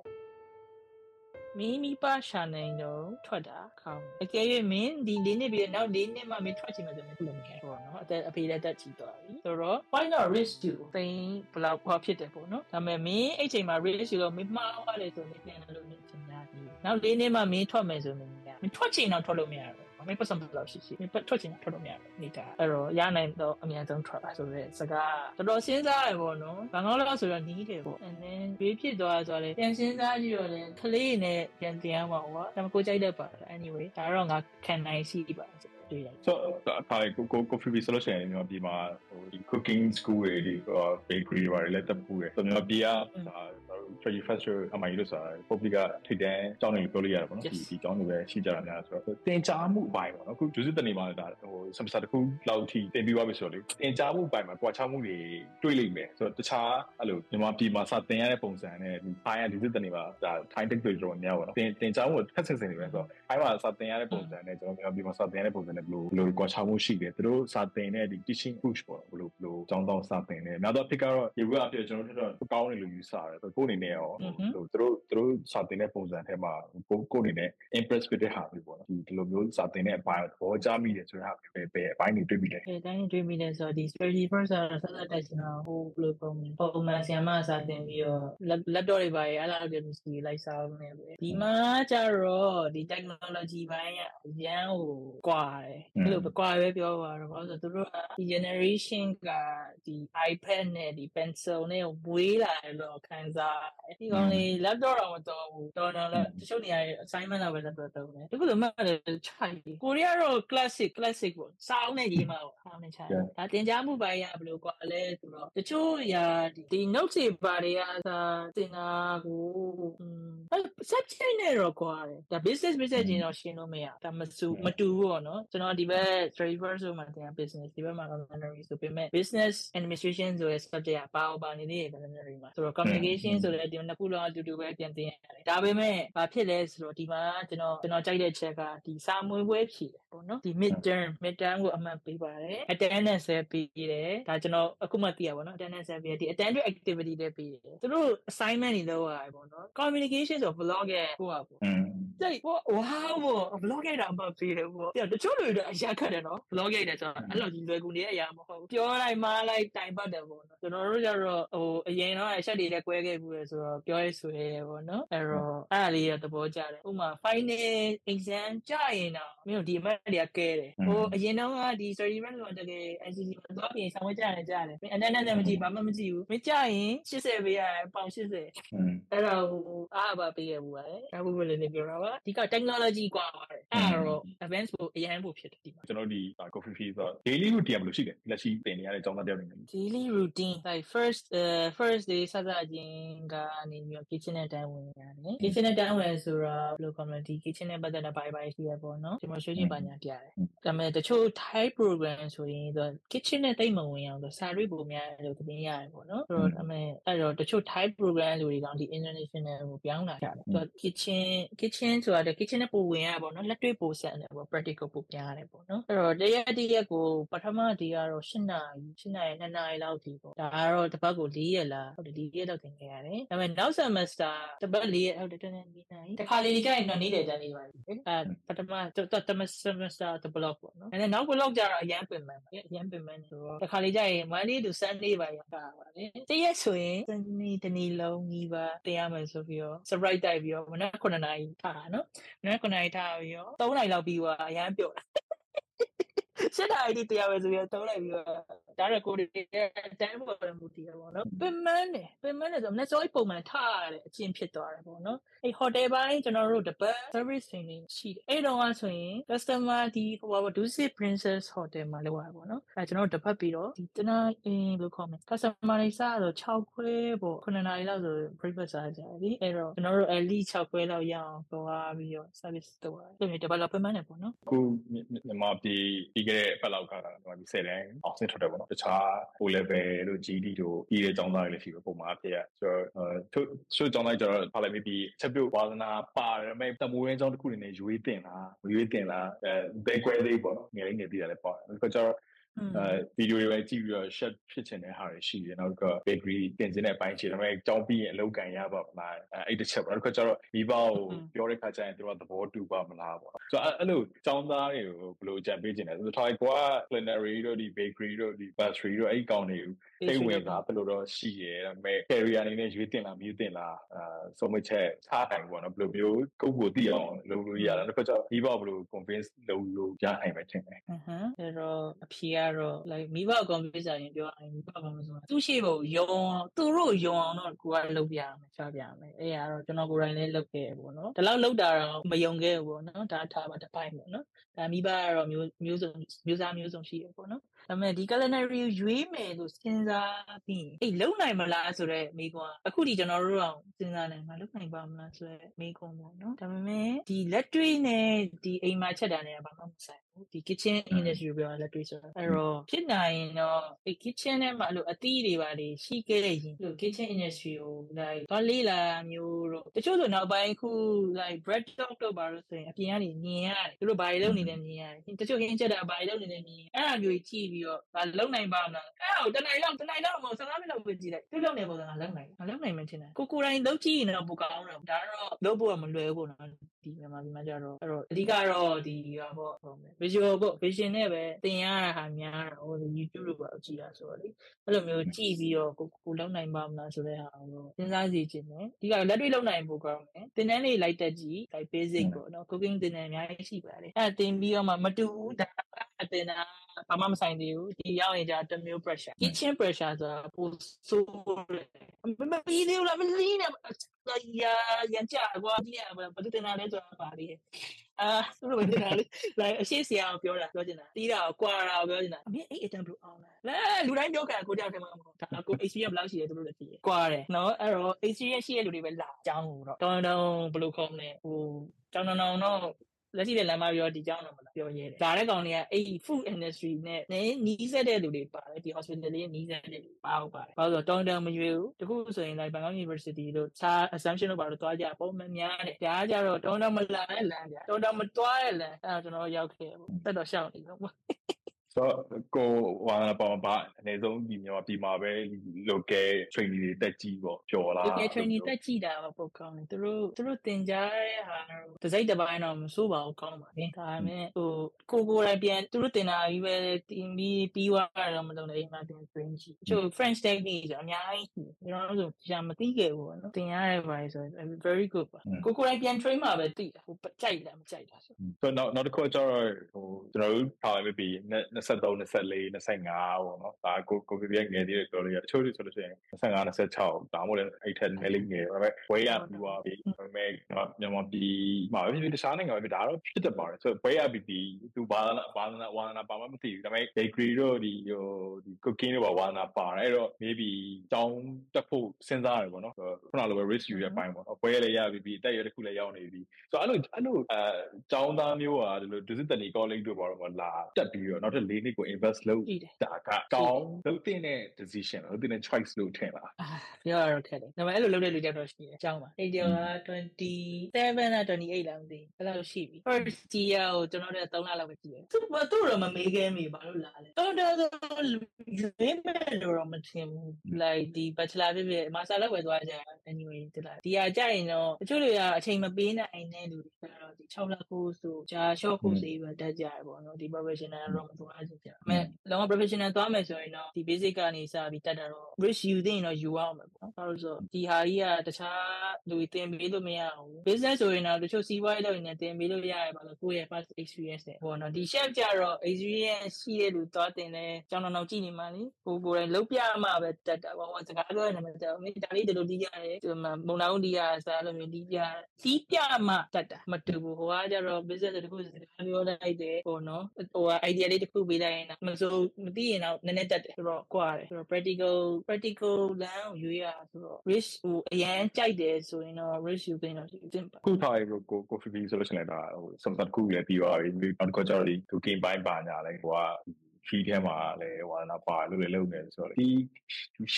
မင်းမိပါရှာနိုင်တော့ထွက်တာကောင်းအကယ်၍မင်းဒီလေးနှစ်ပြီးနောက်လေးနှစ်မှမင်းထွက်ချင်မှဆိုရင်ဘယ်လိုမလဲပေါ့နော်အသက်အဖေလက်တက်ချီသွားပြီဆိုတော့ why not risk you သိဘလောက်ခွာဖြစ်တယ်ပေါ့နော်ဒါပေမဲ့မင်းအဲ့ချိန်မှာ risk you တော့မင်းမှားသွားတယ်ဆိုရင်ပြန်လာလို့နေချင်တာဒီနောက်လေးနှစ်မှမင်းထွက်မယ်ဆိုရင်မင်းထွက်ချင်တော့ထွက်လို့မရဘူး မင်းပတ်စံဘယ်လောက်ရှိရှိမင်းပတ်ထွက်ချင်ထွက်လို့မရဘူးနေတာအဲ့တော့ရနိုင်တော့အများဆုံးထွက်ပါဆိုတော့စကားတော်တော်စဉ်းစားရပေါ့နော်ဘာကောင်းလို့ဆိုတော့နီးတယ်ပေါ့ and then ဘေးဖြစ်သွားဆိုတော့လေပြန်စဉ်းစားကြည့်တော့လေကလေးနဲ့ပြန်တင်အောင်ပါကွာဒါမှကိုကြိုက်တတ်ပါ anyway ဒါတော့ငါခံနိုင်ရှိပါတွေ့ရတယ် so အခါကိုကိုကိုဖီဘီဆိုလို့ရှိရင်ကျွန်တော်ဒီမှာဟိုဒီ cooking school တွေဒီ bakery တွေလည်းတက်ပူတယ်ကျွန်တော်ဒီက ဒါ trade festival အမှန်လို့ဆိုတာ public ကထိတဲ့ကျောင်းတွေပြောလို့ရတယ်ပေါ့နော်ဒီဒီကျောင်းတွေပဲရှိကြတာများဆိုတော့တင်ကြားမှုအပိုင်းပေါ့နော်အခုဒုစစ်တနေမှာဒါဟို semester တစ်ခုလောက်ထိတင်ပြီးသွားပြီဆိုတော့လေတင်ကြားမှုအပိုင်းမှာကွာခြားမှုတွေတွေ့လိမ့်မယ်ဆိုတော့တခြားအဲ့လိုမြန်မာပြည်မှာစတင်ရတဲ့ပုံစံနဲ့ဒီထိုင်းရဒီစစ်တနေမှာဒါ Thai tech တွေတော့များပါတော့တင်တင်ကြားမှုဖက်ဆင်စင်နေပဲဆိုတော့ထိုင်းမှာစတင်ရတဲ့ပုံစံနဲ့ကျွန်တော်မြန်မာပြည်မှာစတင်ရတဲ့ပုံစံနဲ့ဘယ်လိုဘယ်လိုကွာခြားမှုရှိတယ်သူတို့စတင်တဲ့ဒီ teaching push ပေါ့ဘယ်လိုဘယ်လိုကျောင်းတောင်းစတင်တယ်နောက်တော့ဖြစ်ကတော့ဒီဘက်အပြည့်ကျွန်တော်တို့တော့ကောင်းတယ်လို့ယူဆတယ်ဆိုတော့ကိုယ်အနေနဲ့ရောဟိုသူတို့သူတို့စတင်တဲ့ပုံစံထဲမှာကိုကိုအနေနဲ့ impress ဖြစ်တဲ့ဟာမျိုးပေါ့နော်ဒီဒီလိုမျိုးစတင်တဲ့အပိုင်းသဘောကျမိတယ်ဆိုတဲ့ဟာပဲပဲအပိုင်းတွေတွေ့ပြီးတယ်အဲတိုင်းတွေ့မိတယ်ဆိုတော့ဒီ strategy first ဆိုတော့ဆက်လက်တက်ချင်တာဟိုဘယ်လိုပုံလဲပုံမှန်ဆီယမစာတင်ပြီးတော့ laptop တွေပါရအဲ့လိုမျိုးစီလိုက်စားနေပဲဒီမှာကျတော့ဒီ technology ဘိုင်းကရန်ကိုကွာတယ်အဲ့လိုပဲကွာပဲပြောပါတော့ဘာလို့ဆိုသူတို့ကဒီ generation ကဒီ iPad နဲ့ဒီ pencil နဲ့ဝေးလာတယ်လို့ခံစားတယဒီကောင်လေး laptop တော့မတော်ဘူးတော်တော်လည်းတချို့နေရာ assignment တော့ပဲ laptop တော့တယ်ဒီလိုမှလည်းခြိုက်ကိုရီးယားတော့ classic classic ပေါ့စာအုပ်နဲ့ရေးမှာပေါ့အားနဲ့ခြိုက်ဒါတင် जा မှုပိုင်းကဘယ်လိုကွာလဲဆိုတော့တချို့ຢာဒီ notes တွေပါတွေကသာတင်တာကိုอืม subject နဲ့တော့ကွာတယ်ဒါ business business ကျင်တော့ရှင်းလို့မရဒါမစုမတူဘူးပေါ့နော်ကျွန်တော်ဒီဘက် driver ဆိုမှတင် business ဒီဘက်မှာ culinary ဆိုပေမဲ့ business administration ဆိုတဲ့ subject ကပါပါနေသေးတယ် culinary မှာဆိုတော့ communication ဆိုတဲ့ ဲ့ဒီနှစ်ခုလုံးအတူတူပဲပြန်တင်ရတယ်ဒါပေမဲ့ဘာဖြစ်လဲဆိုတော့ဒီမှာကျွန်တော်ကျွန်တော်ကြိုက်တဲ့ချက်ကဒီစာမွေးပွဲဖြည့်တယ်ပေါ့နော်ဒီ mid term mid term ကိုအမှန်ပေးပါတယ် attendance ပဲပေးတယ်ဒါကျွန်တော်အခုမှသိရပါတော့ attendance ပဲပေးတယ်ဒီ attendance activity တွေပေးတယ်သူတို့ assignment တွေလုပ်ရတယ်ပေါ့နော် communication ဆို blog ရဲ့ဟိုပါပေါ့ တိတ်ဝါးဘော blog ရိုက်တာအမှပေးတယ်ဘောတချို့လူတွေအရာခက်တယ်နော် blog ရိုက်တယ်ဆိုတော့အဲ့လိုကြီးလွယ်ကူနေတဲ့အရာမဟုတ်ဘူးပြောလိုက်မားလိုက်တိုင်ပတ်တယ်ဘောနော်ကျွန်တော်တို့ကျတော့ဟိုအရင်တော့အချက်တွေလည်း꿰ခဲ့ဘူးလေဆိုတော့ပြောရဲဆိုရဲဘောနော်အဲ့တော့အဲ့ဒါလေးရသဘောကျတယ်ဥမာ final exam ကြရင်တော့မင်းတို့ဒီအမှတ်တွေကကဲတယ်ဟိုအရင်တော့ကဒီ study run လို့တကယ် ICT မသွားပြင်ဆောင်ဝဲကြရတယ်ကြတယ်မင်းအနက်နဲ့မကြည့်ဘာမှမကြည့်ဘူးမင်းကြရင်80ပေးရတယ်ပေါင်80အဲ့တော့အားအပါပေးရဘူးပါလေအခုဘယ်လိုနေပြောတာပဒီက technology กว่าပါတယ်အဲ့တော့ advance ကိုအရင်ပို့ဖြစ်တယ်ဒီမှာ ကျွန်တော်ဒီ coffee fee ဆိုတော့ daily routine ဘယ်လိုရှိလဲလက်ရှိတင်နေရတဲ့ကျောင်းသားတယောက်နေနေ daily routine like first uh first day စသချင်းကနေပြီးတော့ kitchen နဲ့တန်းဝင်ရတယ် kitchen နဲ့တန်းဝင်ဆိုတော့ဘယ်လို community kitchen နဲ့ပတ်သက်တဲ့ bye bye ရှိရပေါ့နော်ကျွန်တော်ရှိချင်းပါညာပြတယ်ဒါပေမဲ့တချို့ Thai program ဆိုရင်သူ kitchen နဲ့တိတ်မဝင်အောင်သူစာရိပ်ပုံများလို့တင်ရတယ်ပေါ့နော်ဆိုတော့ဒါပေမဲ့အဲ့တော့တချို့ Thai program လူတွေကဒီ international ကိုပြောင်းလာကြတယ်သူ kitchen kitchen ဆိုတာ kitchen နဲ့ပိုဝင်ရပေါ့နော်လက်တွေ့ပိုဆက်တယ်ပေါ့ practical ပိုပြရတယ်ပေါ့နော်အဲ့တော့တရက်တရက်ကိုပထမဒီကတော့၈နာရီ၈နာရီ2နာရီလောက်ဒီပေါ့ဒါကတော့တစ်ပတ်ကို၄ရက်လားဟုတ်တယ်၄ရက်လောက်သင်ခဲ့ရတယ်ဒါပေမဲ့နောက် semester တစ်ပတ်၄ရက်ဟုတ်တယ်တနေ့၄နာရီတစ်ခါလေဒီကြရင်တော့နေ့တယ်တန်းနေပါပြီအဲပထမတမ semester တစ် block ပေါ့နော်အဲ့နောက် block ကျတော့အရန်ပင်ပန်းအရန်ပင်ပန်းဆိုတော့တစ်ခါလေကြရင် Monday to Sunday ပါရတာပါလေတရက်ဆိုရင်စနေတနေ့လုံးကြီးပါတင်ရမယ်ဆိုပြီးတော့ surprise တိုက်ပြီးတော့မနက်9နာရီထားထားနော်မနေ့ကနိုင်ထားပြီးတော့3နိုင်လောက်ပြီးသွားအရန်ပြုတ်လာရှစ်တာ ID တရားပဲဆိုပြီးတော့လိုက်ပြီးတော့ဒါရကိုဒီတန်းပေါ်တယ်မူတည်ရပါတော့ပင်မန်းတယ်ပင်မန်းတယ်ဆိုတော့မနေ့စောပုံမှန်ထားရတဲ့အချင်းဖြစ်သွားတယ်ပေါ့နော်အဲ့ hotel ပိုင်းကျွန်တော်တို့တပတ် service တွေနေရှိတယ်အဲ့တော့ကဆိုရင် customer ဒီဟိုပါ Dusit Princess Hotel မှာလောက်ရပါတော့အဲ့ကျွန်တော်တို့တပတ်ပြီးတော့ဒီတနာအင်းလို့ခေါ်မယ် customer တွေစားတော့6ခွဲပေါ့9နာရီလောက်ဆို breakfast စားကြပြီအဲ့တော့ကျွန်တော်တို့ at least 6ခွဲလောက်ရအောင်သွားပြီးတော့ service တော့အဲ့လို development နဲ့ပေါ့နော်ခုမြန်မာပြည်ပြီးခဲ့တဲ့ပတ်လောက်ကမြန်မာပြည်10တန်းအောင်ဆင်းထွက်တယ်ပေါ့နော်တခြား O level တို့ GD တို့ပြီးတဲ့ကျောင်းသားတွေလည်းရှိပဲပုံမှန်အဖြစ်ရဆိုတော့သူသူကျောင်းသားကျတော့ဖာလိုက်ပြီးချက်ပြုတ်ဝါသနာပါတယ်မဲ့တမိုးရင်းကျောင်းတစ်ခုနေနဲ့ရွေးတင်လားမရွေးတင်လားအဲဘယ်ကွဲသေးပေါ့နော်ငယ်လေးနေပြီးတာလည်းပေါ့ဒါကျတော့ အဲဗီဒီယိုတွေပဲကြည့်ပြီးတော့ share ဖြစ်ချင်တဲ့ဟာတွေရှိတယ်နောက်က bakery တင်စင်းတဲ့ဘိုင်းချေဒါပေမဲ့ကြောင်းပြီးရင်အလုပ်ကန်ရပါမလားအဲအဲ့တစ်ချက်ပေါ့နောက်တစ်ခါကျတော့မိဘကိုပြောတဲ့ခါကျရင်သူကသဘောတူပါမလားပေါ့ဆိုတော့အဲ့လိုကျောင်းသားတွေကိုဘယ်လိုကြံပေးချင်လဲဆိုတော့ထားကွာ culinary တို့ဒီ bakery တို့ဒီ pastry တို့အဲ့ကောင်တွေကို စိတ်ဝင်စားဘယ်လိုတော့ရှိရဲဒါပေမဲ့ career အနေနဲ့ရွေးတင်လားမရွေးတင်လားအဲဆုံးမချက်ချနိုင်ပေါ့နော်ဘယ်လိုမျိုးကိုယ့်ကိုသိအောင်လုပ်လို့ရတာနောက်တစ်ခါကျတော့မိဘဘယ်လို convince လုပ်လို့ရနိုင်မယ်ထင်တယ်အဟမ်းအဲ့တော့အဖြေကတော့ like မိဘ convince ရင်ပြောရင်မိဘကမဆိုသူရှိဖို့ယုံသူတို့ယုံအောင်တော့ကိုကလုပ်ပြရမယ်ချပြရမယ်အဲ့ဒါတော့ကျွန်တော်ကိုယ်တိုင်လည်းလုပ်ခဲ့ပေါ့နော်ဒီလောက်လုပ်တာတော့မယုံခဲ့ဘူးပေါ့နော်ဒါထားပါတစ်ပိုင်းပေါ့နော်ဒါမိဘကတော့မျိုးမျိုးစုံမျိုးစားမျိုးစုံရှိရပေါ့နော် ဒါပေမဲ့ဒီ culinary ကိုရွေးမယ်လို့စဉ်းစားပြီးအေးလုံနိုင်မလားဆိုတော့မိကွာအခုဒီကျွန်တော်တို့တော့စဉ်းစားနေမှာလုံနိုင်ပါမလားဆိုတော့မိကွန်ပေါ့နော်ဒါပေမဲ့ဒီလက်တွေ့နဲ့ဒီအိမ်မှာချက်တာနဲ့ဘာမှမဆိုင်ဘူး ဒီ kitchen industry ပြောလက်တွေ့ဆိုတော့အဲ့တော့ဖြစ်နိုင်ရင်တော့ဒီ kitchen ထဲမှာအဲ့လိုအသီးတွေပါလေရှိခဲ့ရင်ဒီ kitchen industry ကို like ဘာလေးလာမျိုးတော့တချို့ဆိုနောက်ပိုင်းခု like bread talk တော့ပါလို့ဆိုရင်အပြင်ကနေမြင်ရတယ်သူတို့ဘာတွေလုပ်နေလဲမြင်ရတယ်တချို့ဟင်းချက်တာဘာတွေလုပ်နေလဲမြင်အဲ့အမျိုးကြီးကြည့်ပြီးတော့ဗာလုံနိုင်ပါမလားအဲ့ဟိုတနိုင်လောက်တနိုင်လောက်မဟုတ်15မိနစ်လောက်ပဲကြည့်လိုက်သူလုံနေပုံစံကလုံနိုင်မလုံနိုင်မှထင်တယ်ကိုကိုတိုင်းလုပ်ကြည့်ရင်တော့ပိုကောင်းတော့ဒါတော့လုပ်ဖို့ကမလွယ်ဘူးနော်ဒီမြန်မာပြည်မှာကြတော့အဲ့တော့အဓိကတော့ဒီဟာပေါ့ဟို visual ပေါ့ vision နဲ့ပဲသင်ရတာဟာများတာဟို YouTube လို့ပါကြည့်တာဆိုတော့လေအဲ့လိုမျိုးကြည့်ပြီးတော့ကိုကိုလုံနိုင်ပါမလားဆိုတဲ့ဟာကိုစဉ်းစားစီခြင်းနဲ့ဒီကလက်တွေ့လုံနိုင်ဖို့ကောင်းတယ်သင်တန်းလေးလိုက်တက်ကြည့် like basic ပေါ့နော် cooking သင်တန်းအများကြီးရှိပါတယ်အဲ့သင်ပြီးတော့မှမတူဘူးဒါအတင်တာဘာမှမဆိုင်သေးဘူးဒီရောက်ရင်じゃတမျိုး pressure kitchen pressure ဆိုတာပိုဆိုးမ မပြီးသေးဘူးလားမလီးနဲ့ရာရန်ကြကွာဒီကဘာတင်တာလဲဆိုတာပါလေအာသူတို့တင်တာလေ like အရှိဆရာကိုပြောတာပြောချင်တာတီးတာကိုကွာတာကိုပြောချင်တာအမေအဲ့အတန်ဘလို့အောင်လဲလဲလူတိုင်းပြောကြကိုကြောက်တယ်မဟုတ်ဘူးဒါကို experience ဘယ်လောက်ရှိတယ်သူတို့လည်းသိတယ်ကွာတယ်နော်အဲ့တော့ experience ရှိတဲ့လူတွေပဲလာအကြောင်းကိုတော့တောင်းတောင်းဘယ်လိုခေါ်မလဲဟိုတောင်းတောင်းတော့ လက်ရှိတဲ့လမ်းမပြောဒီကြောင်းတော့မလားပြောရဲတယ်ဒါတဲ့ကောင်တွေကအဲ့ food industry နဲ့နည်းနီးစက်တဲ့လူတွေပါတယ်ဒီ hospital လေးနီးစက်တဲ့လူပါဟုတ်ပါတယ်ဘာလို့ဆိုတော့တောင်းတမရွေးဘူးတခုဆိုရင် like Bangkok University လို့ခြား assumption လို့ပါတော့တွားကြပုံမှန်များတယ်ဒါကြတော့တောင်းတမလာတဲ့လမ်းပြတောင်းတမတွားတဲ့လမ်းအဲ့တော့ကျွန်တော်ရောက်ခဲ့ပေါ့တက်တော့ရှောက်နေတော့ ဆိုတော့ကိုဝါနာပေါ်မှာအနေဆုံးဒီမြန်မာပြည်မှာပဲ local training တွေတက်ကြည့်ပေါ့ပြောလား local training တက်ကြည့်တာပေါ့ကောင်းတယ်သူတို့သူတို့တင်ကြားတဲ့ဟာတော့ဒီစိတ်တစ်ပိုင်းတော့မစိုးပါဘူးကောင်းပါလေဒါပေမဲ့ဟိုကိုကိုယ်တိုင်ပြန်သူတို့တင်တာကြီးပဲတင်ပြီးပြီးသွားတော့မလုပ်နေအိမ်မှာတင် train ကြည့်ချို့ French technique ဆိုအများကြီးကျွန်တော်တို့ဆိုရှာမသိခဲ့ဘူးပေါ့နော်တင်ရတဲ့ဘာဆို very good ပါကိုကိုယ်တိုင်ပြန် train မှာပဲသိတာဟိုကြိုက်လားမကြိုက်တာဆိုတော့နောက်နောက်တစ်ခုကျတော့ဟိုကျွန်တော်တို့ထားလိုက်ပြီ23 24 25ပေါ့နော်ဒါကိုကိုပြပြငယ်သေးတယ်ပြောလို့ရတချို့တွေဆိုလို့ရှိရင်25 26ဒါမှမဟုတ်လည်းအဲ့ထက်နည်းလေးငယ်ဒါပေမဲ့ဝဲရပြီးသွားပြီဒါပေမဲ့မြန်မာပြည်မှာပဲဖြစ်တခြားနိုင်ငံပဲဒါတော့ဖြစ်တတ်ပါတယ်ဆိုတော့ဝဲရပြီးဒီသူဘာသာဘာသာဝါသနာပါမှမသိဘူးဒါပေမဲ့ bakery တို့ဒီဟိုဒီ cooking တို့ဘာဝါသနာပါတယ်အဲ့တော့ maybe တောင်းတက်ဖို့စဉ်းစားရတယ်ပေါ့နော်ခုနလိုပဲ risk ယူရပိုင်းပေါ့နော်ဝဲလည်းရပြီးပြီးတက်ရတစ်ခုလည်းရောက်နေပြီဆိုတော့အဲ့လိုအဲ့လိုအဲကျောင်းသားမျိုးอ่ะဒီလို discipline college တို့ဘာလို့လာတက်ပြီးတော့နောက်ထပ်၄နှစ်ကို invest လုပ်တာကကောင်းလုပ်တဲ့ decision လုပ်တဲ့ choice လို့ထင်လားပြောရတော့ခက်တယ်ဒါပေမဲ့အဲ့လိုလုပ်တဲ့လူတွေတော့ရှိတယ်အကြောင်းပါအဲ့ဒီက27လား28လားမသိဘူးအဲ့လိုရှိပြီ first year ကိုကျွန်တော်တို့3လလောက်ပဲကြည့်တယ်သူသူတော့မမေးခဲမိဘာလို့လာလဲတော်တော်ရွေးမဲ့လို့တော့မထင်ဘူး like ဒီ bachelor ဖြစ်ဖြစ် master လောက်ပဲသွားကြ anyway ဒီလားဒီဟာကြရင်တော့တချို့တွေကအချိန်မပေးနိုင်တဲ့လူတွေကတော့ဒီ6လကိုဆိုဂျာ short course တွေပဲတက်ကြရပေါ့နော်ဒီ professional တော့မသွားချင်ကြမဲ့လုံးဝ professional သွားမယ်ဆိုရင်တော့ဒီ basic ကနေစပြီးတက်တာတော့ risk ယူသိရင်တော့ယူအောင်မယ်ပေါ့နော်ဘာလို့ဆိုဒီဟာကြီးကတခြားလူတွေတင်ပေးလို့မရဘူး business ဆိုရင်တော့တချို့စီးပွားရေးလုပ်ရင်လည်းတင်ပေးလို့ရတယ်ဘာလို့ကိုယ့်ရဲ့ past experience နဲ့ပေါ့နော်ဒီ chef ကြတော့ experience ရှိတဲ့လူသွားတင်လဲကျောင်းတော်တော်ကြည့်နေမှလေကိုကိုယ်တိုင်လုပ်ပြမှပဲတက်တာပေါ့ဟိုစကားပြောရနေမှာတော့မင်းဒါလေးဒီလိုတီးရတယ်ဒီမှာမုံနာဦးတီးရစားလို့မျိုးတီးပြတီးပြမှတက်တာမတူဘူးဟိုကကြတော့ business တခုစကားပြောလိုက်တယ်ပေါ့နော်ဟိုက idea လေးတစ်ခုပေးလိုက်ရင်တော့မဆိုမသိရင်တော့နည်းနည်းတက်တယ်ဆိုတော့ကွာတယ်ဆိုတော့ practical practical လမ်းကိုရွေးရဆိုတော့ risk ဟိုအရန်ကြိုက်တယ်ဆိုရင်တော့ risk ယူသိရင်တော့ယူသင့်ပါခုထားရကိုကိုကိုဖီဖီဆိုလို့ရှိရင်လည်းဒါဟိုစမ်စတ်ခုလည်းပြီးသွားပြီနောက်တစ်ခါကျတော့ဒီသူ game ပိုင်းပါညာလဲဟိုက ဖီထဲမှာလည်းဟိုနာပါလို့လည်းလုပ်နေဆိုတော့ဒီ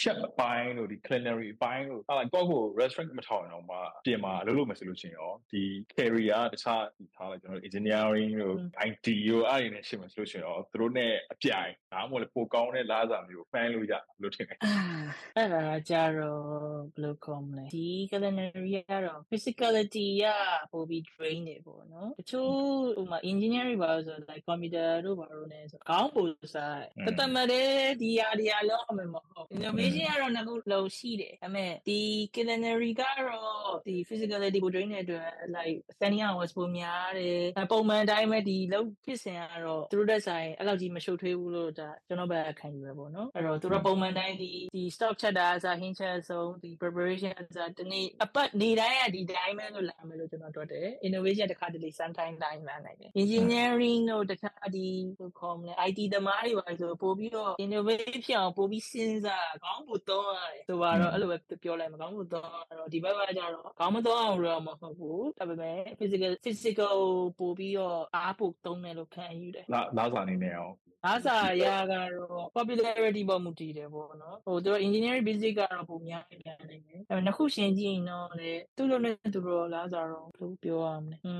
chef အပိုင်းတို့ဒီ culinary အပိုင်းတို့အဲ့တော့ကို restaurant မထောင်အောင်မှာပြင်မှာလုပ်လို့မယ်ဆိုလို့ရှိရင်ရောဒီ career တခြားဒီထားလိုက်ကျွန်တော် engineering တို့ IT တို့အဲ့ဒီနဲ့ရှင်းမယ်ဆိုလို့ရှိရင်ရောသူတို့ ਨੇ အပြိုင်ဒါမှမဟုတ်လေပိုကောင်းတဲ့လားစာမျိုးဖန်လို့ရလို့ထင်တယ်အဲ့ဒါကြတော့ဘယ်လိုခေါ်မလဲဒီ culinary ကတော့ physicality ကပိုပြီး drain နေပေါ့နော်တချို့ဟိုမှာ engineering ပါလို့ဆို like computer တို့ဘာလို့လဲဆိုကောင်းပို့စားတတမတဲ့ဒီဟာဒီဟာလောက်အောင်မဟုတ် innovation ကတော့ငါတို့လုံရှိတယ်ဒါပေမဲ့ဒီ culinary ကတော့ဒီ physicality ပို drain တဲ့အတွက် like standing hours ပိုများတယ်ပုံမှန်တိုင်းပဲဒီလောက်ဖြစ်စဉ်ကတော့သူတို့တက်ဆိုင်အဲ့လောက်ကြီးမရှုပ်ထွေးဘူးလို့ဒါကျွန်တော်ပဲခံယူရပေါ့နော်အဲ့တော့သူတို့ပုံမှန်တိုင်းဒီဒီ stock ချက်တာအစားဟင်းချက်ဆုံးဒီ preparation အစားဒီနေ့အပတ်နေတိုင်းကဒီတိုင်းပဲလို့လာမယ်လို့ကျွန်တော်တွက်တယ် innovation တစ်ခါတလေ sometime တိုင်းလာနိုင်တယ် engineering တို့တခြားဒီဟိုခေါ်မလဲ IT သမားတွေပါဆိုပို့ပြီးတော့ innovate ဖြစ်အောင်ပို့ပြီးစဉ်းစားကောင်းဖို့တော့ရတယ်ဆိုတော့အဲ့လိုပဲပြောလိုက်မကောင်းဖို့တော့တော့ဒီဘက်ကကျတော့ကောင်းမတော့အောင်တော့မဟုတ်ဘူးဒါပေမဲ့ physical physical ပို့ပြီးတော့အားပို့သုံးတယ်လို့ခံယူတယ်လားလားစာအနေနဲ့အောင်အားစာရကတော့ popularity ပေါ်မူတည်တယ်ပေါ့နော်ဟိုသူတို့ engineering basic ကတော့ပုံများနေတယ်နေတယ်အဲနှစ်ခုရှင်းကြည့်ရင်တော့လေသူ့လိုနဲ့သူတို့လားစာတော့ဘယ်လိုပြောရမလဲอื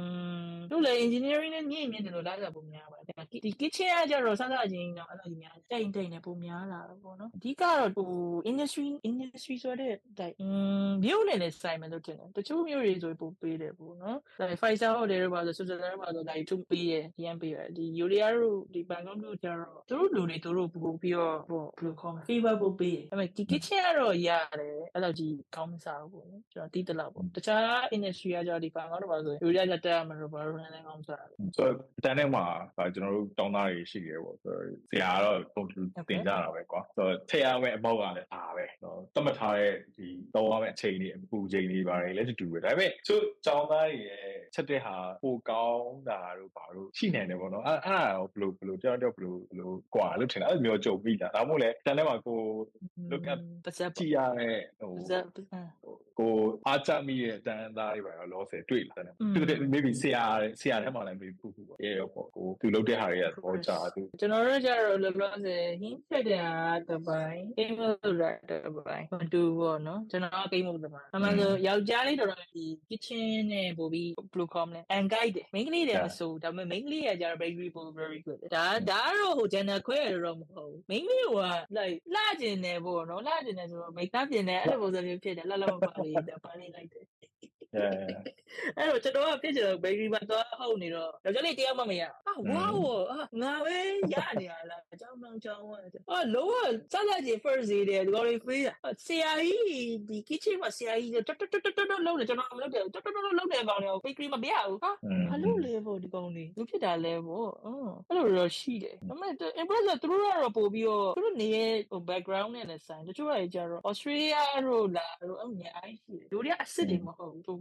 มသူ့လေ engineering နဲ့ညင်မြင်တယ်လို့လားစာပုံများပါတယ်ဒီ kitchen ကကျတော့စစချင်းတော့အဲ့လိုများတိတ်တိတ်နဲ့ပုံများလာတော့ပေါ့နော်အဓိကတော့ဟို industry industry ဆိုတဲ့တိုက်อืมမြို့နယ်နဲ့ဆိုင်မယ်လို့ထင်တယ်တချို့မြို့တွေဆိုပို့ပေးတယ်ပေါ့နော်ဒါ five star hotel တွေပါဆို Switzerland ပါဆိုဒါကြီးသူပေးတယ် DM ပေးတယ်ဒီ Urea တို့ဒီ Bangkok တို့ကျတော့သူတို့လူတွေသူတို့ပို့ပြီးတော့ဟိုဘယ်လိုခေါ်မလဲ favor ပို့ပေးတယ်ဒါပေမဲ့ဒီ kitchen ကတော့ရတယ်အဲ့လိုကြီးကောင်းမစားဘူးပေါ့နော်ကျွန်တော်တီးတလောက်ပေါ့တခြား industry ကကျတော့ဒီ Bangkok တို့ပါဆို Urea ကတက်ရမှာတော့ဘာလို့လဲကောင်းစားတယ်ဆိုတော့တန်းထဲမှာဒါကျွန်တော်တို့တောင်းသားတွေရှိတယ်ပေါ့ဆိုတော့ဆရာကတော့ပုံတူတင်ကြတာပဲကွာဆိုတော့ထည့်ရမယ့်အမောက်ကလည်းအားပဲနော်တတ်မှတ်ထားတဲ့ဒီတောင်းရမယ့်အချိန်တွေအပူချိန်တွေပါတယ်လည်းတူပဲဒါပေမဲ့သူတောင်းသားတွေရဲ့ချက်တဲ့ဟာပိုကောင်းတာတို့ဘာလို့ရှိနေတယ်ပေါ့နော်အဲ့အဲ့ဒါရောဘယ်လိုဘယ်လိုတယောက်တယောက်ဘယ်လိုဘယ်လိုကွာလို့ထင်တာအဲ့လိုမျိုးကြုံပြီးတာဒါမှမဟုတ်လေတန်းထဲမှာကို look at ပတ်သက်ကြည့်ရတဲ့ဟိုပတ်သက်ပတ်သက်ကိုအားချမိတဲ့တန်းသားတွေပါတော့လောဆယ်တွေ့လာတယ်อืมသူတို့ maybe ဆရာဆရာထဲမှာလည်း maybe ဖူးဖူးပေါ့ရေရောပေါ့ကိုသူလုပ်တဲ့ဟာတွေကသဘောကျသူကျွန်တော်တို့ကျတော့လောလောဆယ်ဟင်းချက်တဲ့ဟာတစ်ပိုင်းအိမ်မလို့ရတစ်ပိုင်းမတူဘူးပေါ့နော်ကျွန်တော်ကကိမ်းမှုတစ်ပိုင်းအမှန်ဆိုယောက်ျားလေးတော်တော်ဒီ kitchen နဲ့ပို့ပြီး blue com နဲ့ and guide တယ် main ကလေးတွေမဆိုဒါပေမဲ့ main ကလေးကကျတော့ very very good ဒါဒါတော့ဟို general ခွဲရတော့မဟုတ်ဘူး main ကလေးက like လှကျင်တယ်ပေါ့နော်လှကျင်တယ်ဆိုတော့ make up ပြင်တယ်အဲ့လိုပုံစံမျိုးဖြစ်တယ်လှလှမပါလေးဒါပါလေးလိုက်တယ် အဲအဲ့တော့ကျွန်တော်ကဖြစ်ချင်တော့ bakery မှာတော့ဟုတ်နေတော့ယောက်ျားလေးတရားမှမရအာဝါဝအာငါပဲရနေရလားအကြောင်းတောင်ကြောင်းဝါအာလောကစစချင်း first day တယ်ဒီကောင်လေးဖေးတာဆရာကြီးဒီ kitchen မှာဆရာကြီးတွတ်တွတ်တွတ်တွတ်လုံးနေကျွန်တော်မလုပ်တယ်တွတ်တွတ်တွတ်လုံးနေကောင်လေး bakery မှာမရဘူးဟာဘာလို့လဲပေါ့ဒီကောင်လေးသူဖြစ်တာလဲပေါ့အဲ့လိုတော့ရှိတယ်ဒါပေမဲ့ impressor သူတို့ကတော့ပို့ပြီးတော့သူတို့နေရဲ့ background နဲ့လည်းဆိုင်တချို့ကကြတော့ Australia တို့လာတို့အများကြီးရှိတယ်လူတွေကအစ်စ်တွေမဟုတ်ဘူး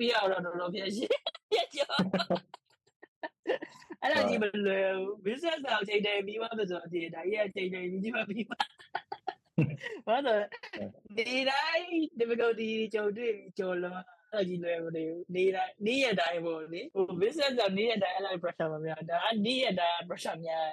ပြရတော့တော်တော်ပြည့်ရှင်းပြည့်ကြောအဲ့ဒါကြီးမလွယ်ဘူး business တော့ချိန်တယ်ပြီးမှဆိုတော့ဒီဒါကြီးကချိန်တယ်ပြီးမှပြီးမှဘာလို့ဒီတိုင်း difficulty ကြုံတွေ့ပြီးကြုံလို့ အဲ့ကြီးလွယ်မနေဘူးနေတိုင်းနေရတိုင်းပေါ့လေဟို business ကနေရတိုင်းအဲ့လို pressure မများဒါကနေရတိုင်း pressure များ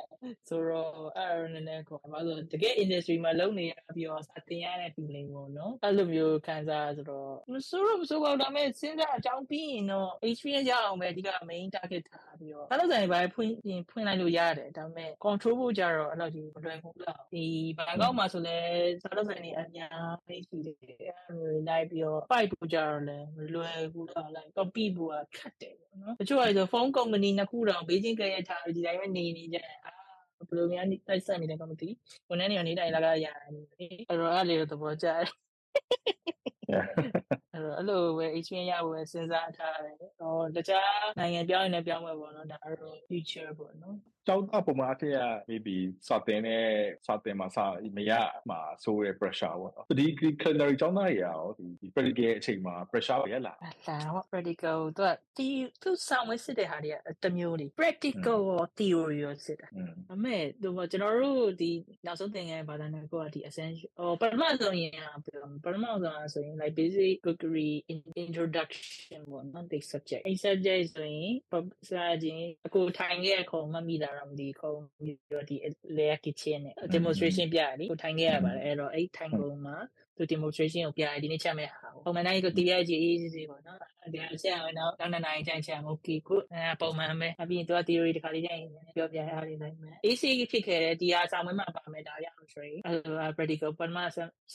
ဆိုတော့အဲ့ဒါနည်းနည်းခေါ်ပါဆိုတကယ် industry မှာလုပ်နေရပြီးတော့အတင်ရတဲ့ feeling ပေါ့နော်အဲ့လိုမျိုးခံစားဆိုတော့မဆိုးတော့မဆိုးပါဘူးဒါပေမဲ့စဉ်းစားအကြောင်းပြီးရင်တော့ experience ရအောင်ပဲအဓိက main target ထားပြီးတော့အဲ့လိုဆိုင်ဘာဖွင့်ရင်ဖွင့်လိုက်လို့ရတယ်ဒါပေမဲ့ control ဖို့ကြတော့အဲ့လိုကြီးမလွယ်ဘူးလားဒီဘန်ကောက်မှာဆိုလဲစားလို့ဆိုင်နေအများကြီးရှိတယ်အဲ့လိုလိုက်ပြီးတော့ fight ဖို့ကြတော့လဲမလွယ်ဘူးလား like copy ဖို့ကခက်တယ်ပေါ့နော်တချို့ကဆိုဖုန်းကုမ္ပဏီနှစ်ခုတောင်ဘေးချင်းကရထားဒီတိုင်းပဲနေနေကြတယ်အာဘယ်လိုများတိုက်ဆက်နေတယ်ကမသိဘူးနေ့နေ့နေတိုင်းလာကြရတယ်အဲ့တော့အဲ့လေတော့သဘောကျတယ် အဲ့တော့အဲ့လိုပဲ experience ရဖို့ပဲစဉ်းစားထားတယ်။ဟောတခြားနိုင်ငံပြောင်းရင်လည်းပြောင်းမှာပေါ့နော်။ဒါကတော့ future ပေါ့နော်။ကျောင်းသားပုံမှန်အထက်က maybe စာတင်တဲ့စာတင်မှာစာမရမှာဆိုရ pressure ပေါ့နော်ဒီ culinary ကျောင်းသားတွေရောဒီ practical အချိန်မှာ pressure တွေရလာအလာဟော practical တော့ဒီသူဆောင်ဝဲစစ်တဲ့ဟာတွေကတစ်မျိုးလေ practical ရော theory ရောစစ်တာอืมဒါပေမဲ့ဒီမှာကျွန်တော်တို့ဒီနောက်ဆုံးသင်ခန်းဘာသာနဲ့ကိုကဒီ essential ဟောပထမဆုံးရင်ပထမဆုံးဆိုရင် like basic cookery introduction ပေါ့နော်ဒီ subject အဲ့ subject ဆိုရင်စာချင်းအခုထိုင်ခဲ့ခုံမမိတာတော့မဒီခုံပြီးတော့ဒီ layer kitchen နဲ့ demonstration ပြရတယ်ကိုထိုင်ခဲ့ရပါတယ်အဲ့တော့အဲ့ထိုင်ခုံမှာ သူ demonstration ကိုပြရတယ်ဒီနေ့ချက်မဲ့ဟာပုံမှန်တိုင်းကိုတရားကြည့်အေးစီစီပေါ့နော်ဒီအချက်အောင်တော့နောက်နှစ်နိုင်ချင်ချင် okay good အဲပုံမှန်ပဲအပြင်တော့ theory တခါလေးတိုင်းပြောပြရရတယ်နိုင်မယ် AC ဖြစ်ခဲ့တဲ့ဒီအားဆောင်မမှာပါမယ်ဒါရအောင်ဆိုရင်အဲ practical ပထမ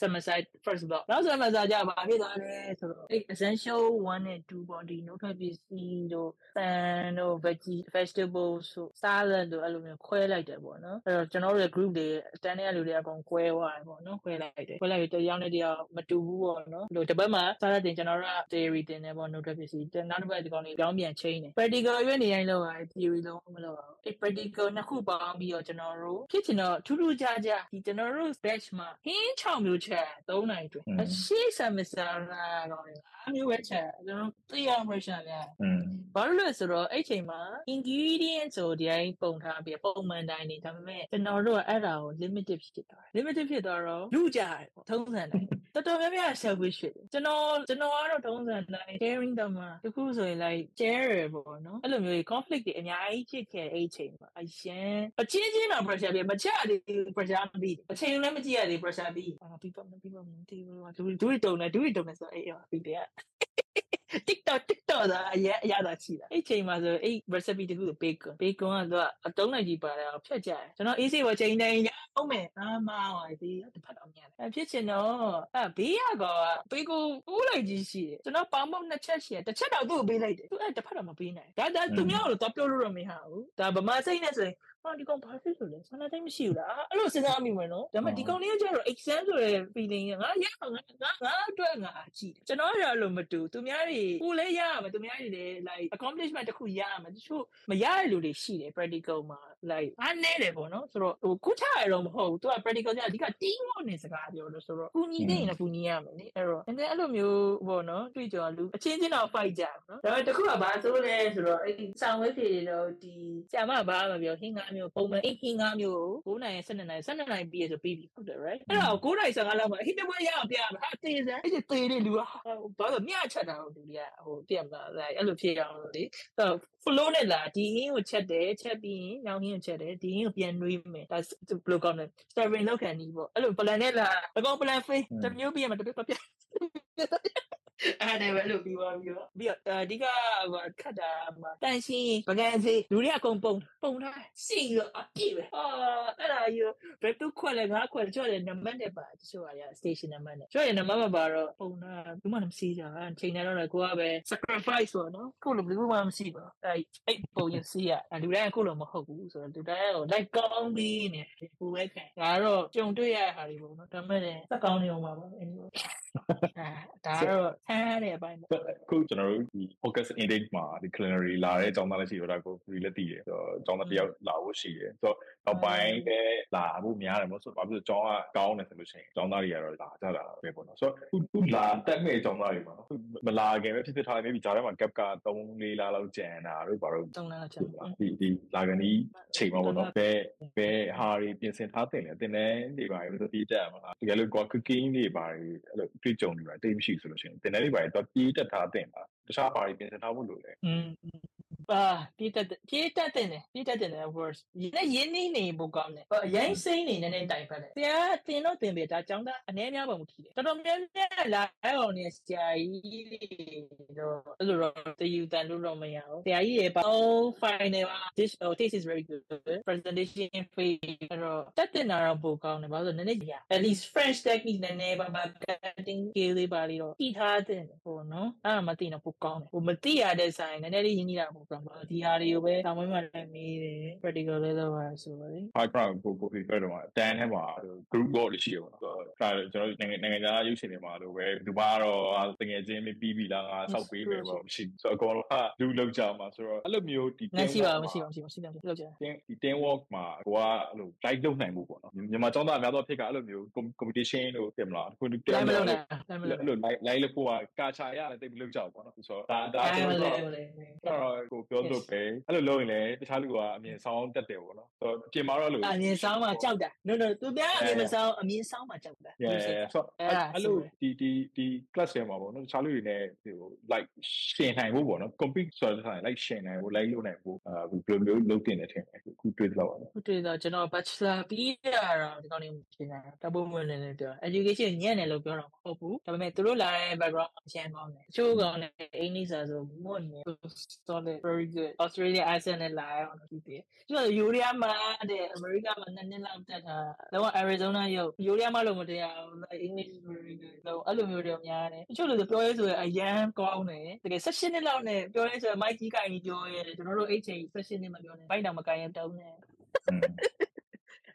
semester first block နောက် semester ကြပါဖြစ်သွားတယ်ဆိုတော့ essential 1နဲ့2ပေါ့ဒီ note ပစ္စည်းတို့ fan တို့ veggie vegetable ဆို salad တို့အဲ့လိုမျိုးခွဲလိုက်တယ်ပေါ့နော်အဲ့တော့ကျွန်တော်တို့ရဲ့ group တွေအတန်းတဲ့လူတွေအကုန်ခွဲသွားတယ်ပေါ့နော်ခွဲလိုက်တယ်ခွဲလိုက်ပြီးတယောက်နဲ့တယောက်မတူဘူးပေါ့နော်လို့တစ်ပတ်မှာ salad တင်ကျွန်တော်တို့က theory တင်တယ်ပေါ့ note ပစ္စည်းနောက်တစ်ပတ်ဒီကောင်တွေပြောင်းပြန်ချိန်တယ် practical ရွေးနေတိုင်းလောက်ရတယ် theory လုံးမလောက်အောင်အဲ့ practical နှစ်ခုပေါင်းပြီးတော့ကျွန်တော်တို့ဖြစ်ချင်တော့ထူးထူးခြားခြားဒီကျွန်တော်တို့ batch မှာဟင်း6မျိုးချက်3နိုင်တွင်အရှိ semester လာတော့အမျိုးပဲချက်ကျွန်တော်သိအောင် pressure လဲอืมဘာလို့လဲဆိုတော့အဲ့ချိန်မှာ ingredient ဆိုဒီတိုင်းပုံထားပြီးပုံမှန်တိုင်းနေဒါပေမဲ့ကျွန်တော်တို့ကအဲ့ဒါကို limited ဖြစ်သွားတယ် limited ဖြစ်သွားတော့လူကြတယ်ပေါ့ထုံးစံတိုင်းတော်တော်များများ selfish ဖြစ်တယ်ကျွန်တော်ကျွန်တော်ကတော့ထုံးစံတိုင်း sharing တော့မှာတခုဆိုရင် like share ပေါ့နော်အဲ့လိုမျိုး conflict တွေအများကြီးဖြစ်ခဲ့အဲ့ချိန်မှာအရင်အချင်းချင်းတော့ pressure ပြမချသေးဘူး pressure မပြီးအချိန်လည်းမကြည့်ရသေး pressure ပြီးအာပြီးပါမပြီးပါမတီးဘူးဒူဒူတုံနေဒူတုံနေဆိုအဲ့ရောပြီးတယ် TikTok TikTok ဒါအရအရသာရှိတာအဲ့ချိန်မှာဆိုအဲ့ recipe တခုကို bacon bacon ကတော့အတုံးလိုက်ကြီးပါတယ်အောင်ဖြတ်ကြတယ်ကျွန်တော် easy ပေါ်ချိန်တိုင်းရအောင်မယ်အာမအောင်ဒီတစ်ဖက်တော့မြန်တယ်အဖြစ်ချင်တော့အဲဘေးက bacon ဦးလိုက်ကြီးရှိတယ်ကျွန်တော်ပေါင်ပေါက်နှစ်ချက်ရှိတယ်တစ်ချက်တော့သူ့ကိုပေးလိုက်တယ်သူအဲ့တစ်ဖက်တော့မပေးနိုင်ဒါဒါသူများကိုတော့ပြောလို့တော့မရဘူးဒါဗမာစိတ်နဲ့ဆိုရင် ဟာဒီကောင်ဘာဖြစ်လို့လဲဆန္ဒတိုင်းမရှိဘူးလားအဲ့လိုစဉ်းစားမိမယ်နော်ဒါပေမဲ့ဒီကောင်လေးကကျတော့ exam ဆိုတဲ့ feeling ကငါရငါငါငါအတွက်ငါကြည့်ကျွန်တော်ရလို့မတူသူများတွေကိုလည်းရရမယ်သူများတွေလည်း like accomplishment တစ်ခုရရမယ်တချို့မရတဲ့လူတွေရှိတယ် practical မှာ like အားနည်းတယ်ပေါ့နော်ဆိုတော့ဟိုခုချရတော့မဟုတ်ဘူးသူက practical ကျအဓိက team work နဲ့စကားပြောလို့ဆိုတော့ကူညီတဲ့ရင်လည်းကူညီရမယ်လေအဲ့တော့ and then အဲ့လိုမျိုးပေါ့နော်တွေ့ကြလူအချင်းချင်းတော့ fight ကြနော်ဒါပေမဲ့တခုကဘာဆိုလဲဆိုတော့အဲ့ဆောင်းဝဲဖြေတော့ဒီဆရာမဘာမှမပြောဟင်းကားမျိုးပုံမှန်အိတ်ဟင်းကားမျိုးကို9နိုင်12နိုင်12နိုင်ပြီးရဆိုပြီးပြီဟုတ်တယ် right အဲ့တော့9နိုင်15လောက်မှာဟင်းတပွဲရအောင်ပြရမှာဟာတေးစမ်းအဲ့ဒီတေးတဲ့လူကဘာလို့မြချက်တာလို့လူတွေကဟိုတည့်မလားအဲ့လိုဖြစ်အောင်လို့လေဆိုတော့ flow နဲ့လာဒီဟင်းကိုချက်တယ်ချက်ပြီးရင်နောက်ဟင်းကိုချက်တယ်ဒီဟင်းကိုပြန်နှွေးမယ်ဒါဘယ်လိုကောင်းလဲ serving လောက်ခံနီးပေါ့အဲ့လို plan နဲ့လာအကောင် plan face တမျိုးပြီးရမှာတပြက်ပြက် အဲ့ဒါပဲလို့ပြီးသွားပြီးတော့ပြီးတော့အဓိကဟိုခတ်တာမှာတန်ရှင်းပကံစီလူတွေအကုန်ပုံပုံထားစီရောအပြည့်ပဲအာအဲ့ဒါရောဘယ်သူခွက်လဲငါခွက်ကြော်တယ်နံပါတ်နဲ့ပါတချို့ဟာရ station နံပါတ်နဲ့ကြော်ရနံပါတ်မပါတော့ပုံတာဘူးမှမစီးကြဘူးချိန်နေတော့လည်းကိုကပဲ sacrifice ပေါ့နော်ကိုလိုဘူးမှမစီးပါအဲ့အဲ့ပုံရင်စီးရလူတိုင်းကိုလိုမဟုတ်ဘူးဆိုတော့လူတိုင်းကို like ကောင်းပြီးနေပူပဲခံဒါတော့ကြုံတွေ့ရတဲ့ဟာတွေပေါ့နော်ဒါပေမဲ့စက်ကောင်းနေအောင်ပါပါ anyway ဒါတော့ဆန်းရတဲ့အပိုင်းပေါ့ခုကျွန်တော်တို့ဒီ focus intake မှာဒီ culinary လာတဲ့အကြောင်းသားလည်းရှိတော့ဒါကို free လက်တည်တယ်ဆိုတော့အကြောင်းသားတစ်ယောက်လာဖို့ရှိတယ်ဆိုတော့နောက်ပိုင်းလည်းလာဖို့များတယ်မဟုတ်ဆိုတော့ဘာဖြစ်လို့အကြောင်းကကောင်းတယ်ဆိုလို့ရှိရင်အကြောင်းသားတွေကတော့လာကြတာပဲပေါ့နော်ဆိုတော့ခုခုလာတက်မဲ့အကြောင်းသားတွေမှာမလာခင်ပဲဖြစ်ဖြစ်ထားတယ် maybe ဂျာထဲမှာ gap က3 4လလောက်ကျန်တာတို့ဘာလို့တုံးလာချက်ဒီဒီလာကန်ဒီချိန်မှာပေါ့နော်ဘယ်ဘယ်ဟာတွေပြင်ဆင်ထားတင်လဲတင်တဲ့တွေပါလို့ဒီတက်မှာတကယ်လို့ကွာ cooking တွေပါအဲ့လိုတွေ့ကြုံနေပါတိတ်မရှိဆိုလို့ရှိရင်တင်တဲ့လေးပါတော့ပြေးတက်ထားတင်ပါတခြားပါရီပြင်ဆင်ထားဖို့လိုတယ်อืม ပါပြေးတက်ပြေးတက်တယ်ပြေးတက်တယ် of course ရင်းရင်းနေနေပိုကောင်းတယ်အရင်စိမ့်နေနေနေတိုင်ဖက်တယ်ဆရာတင်တော့တင်ပြီဒါကြောင်းသားအနည်းများပုံမထီတယ်တော်တော်များများလာအောင်နေဆရာကြီးတော့အဲ့လိုတော့တယူတန်လို့တော့မရဘူးဆရာကြီးရဲ့ပေါ့ final this oh this is very good presentation phase အဲ့တော့တက်တင်တာတော့ပိုကောင်းတယ်ဘာလို့လဲနည်းနည်းရ at least french technique နည်းနည်းပါပါ cutting skill လေးပါလေးတော့တည်ထားတဲ့ပေါ့နော်အဲ့ဒါမသိတော့ပိုကောင်းတယ်ဟိုမသိရတဲ့ဆိုင်နည်းနည်းလေးရင်းနေတာပိုကောင်းပါဒီဟာတွေကိုပဲတောင်းမမှလည်းမေးတယ် practical လေးတော့ပါဆိုပါလေ high ground ကိုကိုပြီးပြောတော့တန်ထဲမှာ group goal တွေရှိရပါတော့ဒါကျွန်တော်နိုင်ငံနိုင်ငံခြားရုပ်ရှင်တွေမှာလို့ပဲဒီမှာတော့တကယ်ချင်းပြီးပြီလားငါစောက်ပေးမယ်ပေါ့မရှိဆိုတော့အကောင်လုံးဟာလူလောက်ကြမှာဆိုတော့အဲ့လိုမျိုးဒီမရှိပါဘူးမရှိပါဘူးမရှိပါဘူးလောက်ကြတင်းဒီ team work မှာကိုကအဲ့လို live လုပ်နိုင်မှုပေါ့နော်မြန်မာကျောင်းသားအများသောဖြစ်ကအဲ့လိုမျိုး competition လို့ပြင်မလားခုဒီတိုင်းမလုပ်နိုင်တိုင်းမလုပ်အဲ့လို live live လို့ပို့ကကာချာရတယ်တိတ်မလုပ်ကြဘူးပေါ့နော်ဆိုတော့ဒါဒါတိုင်းမကျွန်လုပ်တော်ဘူးလေတော့ကိုပြောလို့ပဲအဲ့လိုလုပ်ရင်လည်းတခြားလူကအမြင်ဆောင်တက်တယ်ပေါ့နော်ဆိုတော့ပြင်မှာတော့လို့အမြင်ဆောင်မှာကြောက်တာ no no သူများအမြင်မဆောင်အမြင်ဆောင်မှာကြောက်တာ yeah ဆိုတော့အဲ့လိုဒီဒီဒီ class ထဲမှာပေါ့နော်တခြားလူတွေနဲ့ဟို like ရှင်နိုင်ဖို့ပေါ့နော် compete ဆိုတဲ့ဆိုင် like ရှင်နိုင်ဖို့ like လုပ်နိုင်ဖို့အာဘယ်လိုမျိုးလုပ်တင်တယ်ထင်တယ်ခုတွေ့တော့ပါဟုတ်တယ်တော့ကျွန်တော် bachelor ပြီးရတော့ဒီကောင်းနေပြင်တာတပုံဝင်နေတယ်ပြော education ညံ့တယ်လို့ပြောတော့မဟုတ်ဘူးဒါပေမဲ့သူတို့လာတဲ့ background အရှင်းကောင်းတယ်အချို့ကောင်းတယ်အင်္ဂလိပ်စာဆိုမွတ်နေ solid very good Australia accent နဲ့လာအောင်လို့ဒီတယ်ကျတော့ယူရီးယားမှာတဲ့ America မှာနှစ်နှစ်လောက်တက်တာတော့ Arizona ရောက်ယူရီးယားမှာလို့မတရားဘူး like English very good တော့အဲ့လိုမျိုးတွေများတယ်တချို့လူတွေပြောရဲဆိုရင်အရန်ကောင်းတယ်တကယ်16နှစ်လောက်နဲ့ပြောရဲဆိုရင် mic ကြီးကိုင်ပြီးပြောရဲကျွန်တော်တို့အဲ့ချိန်16နှစ်မပြောနဲ့ဘိုက်တောင်မကိုင်ရတုံးနဲ့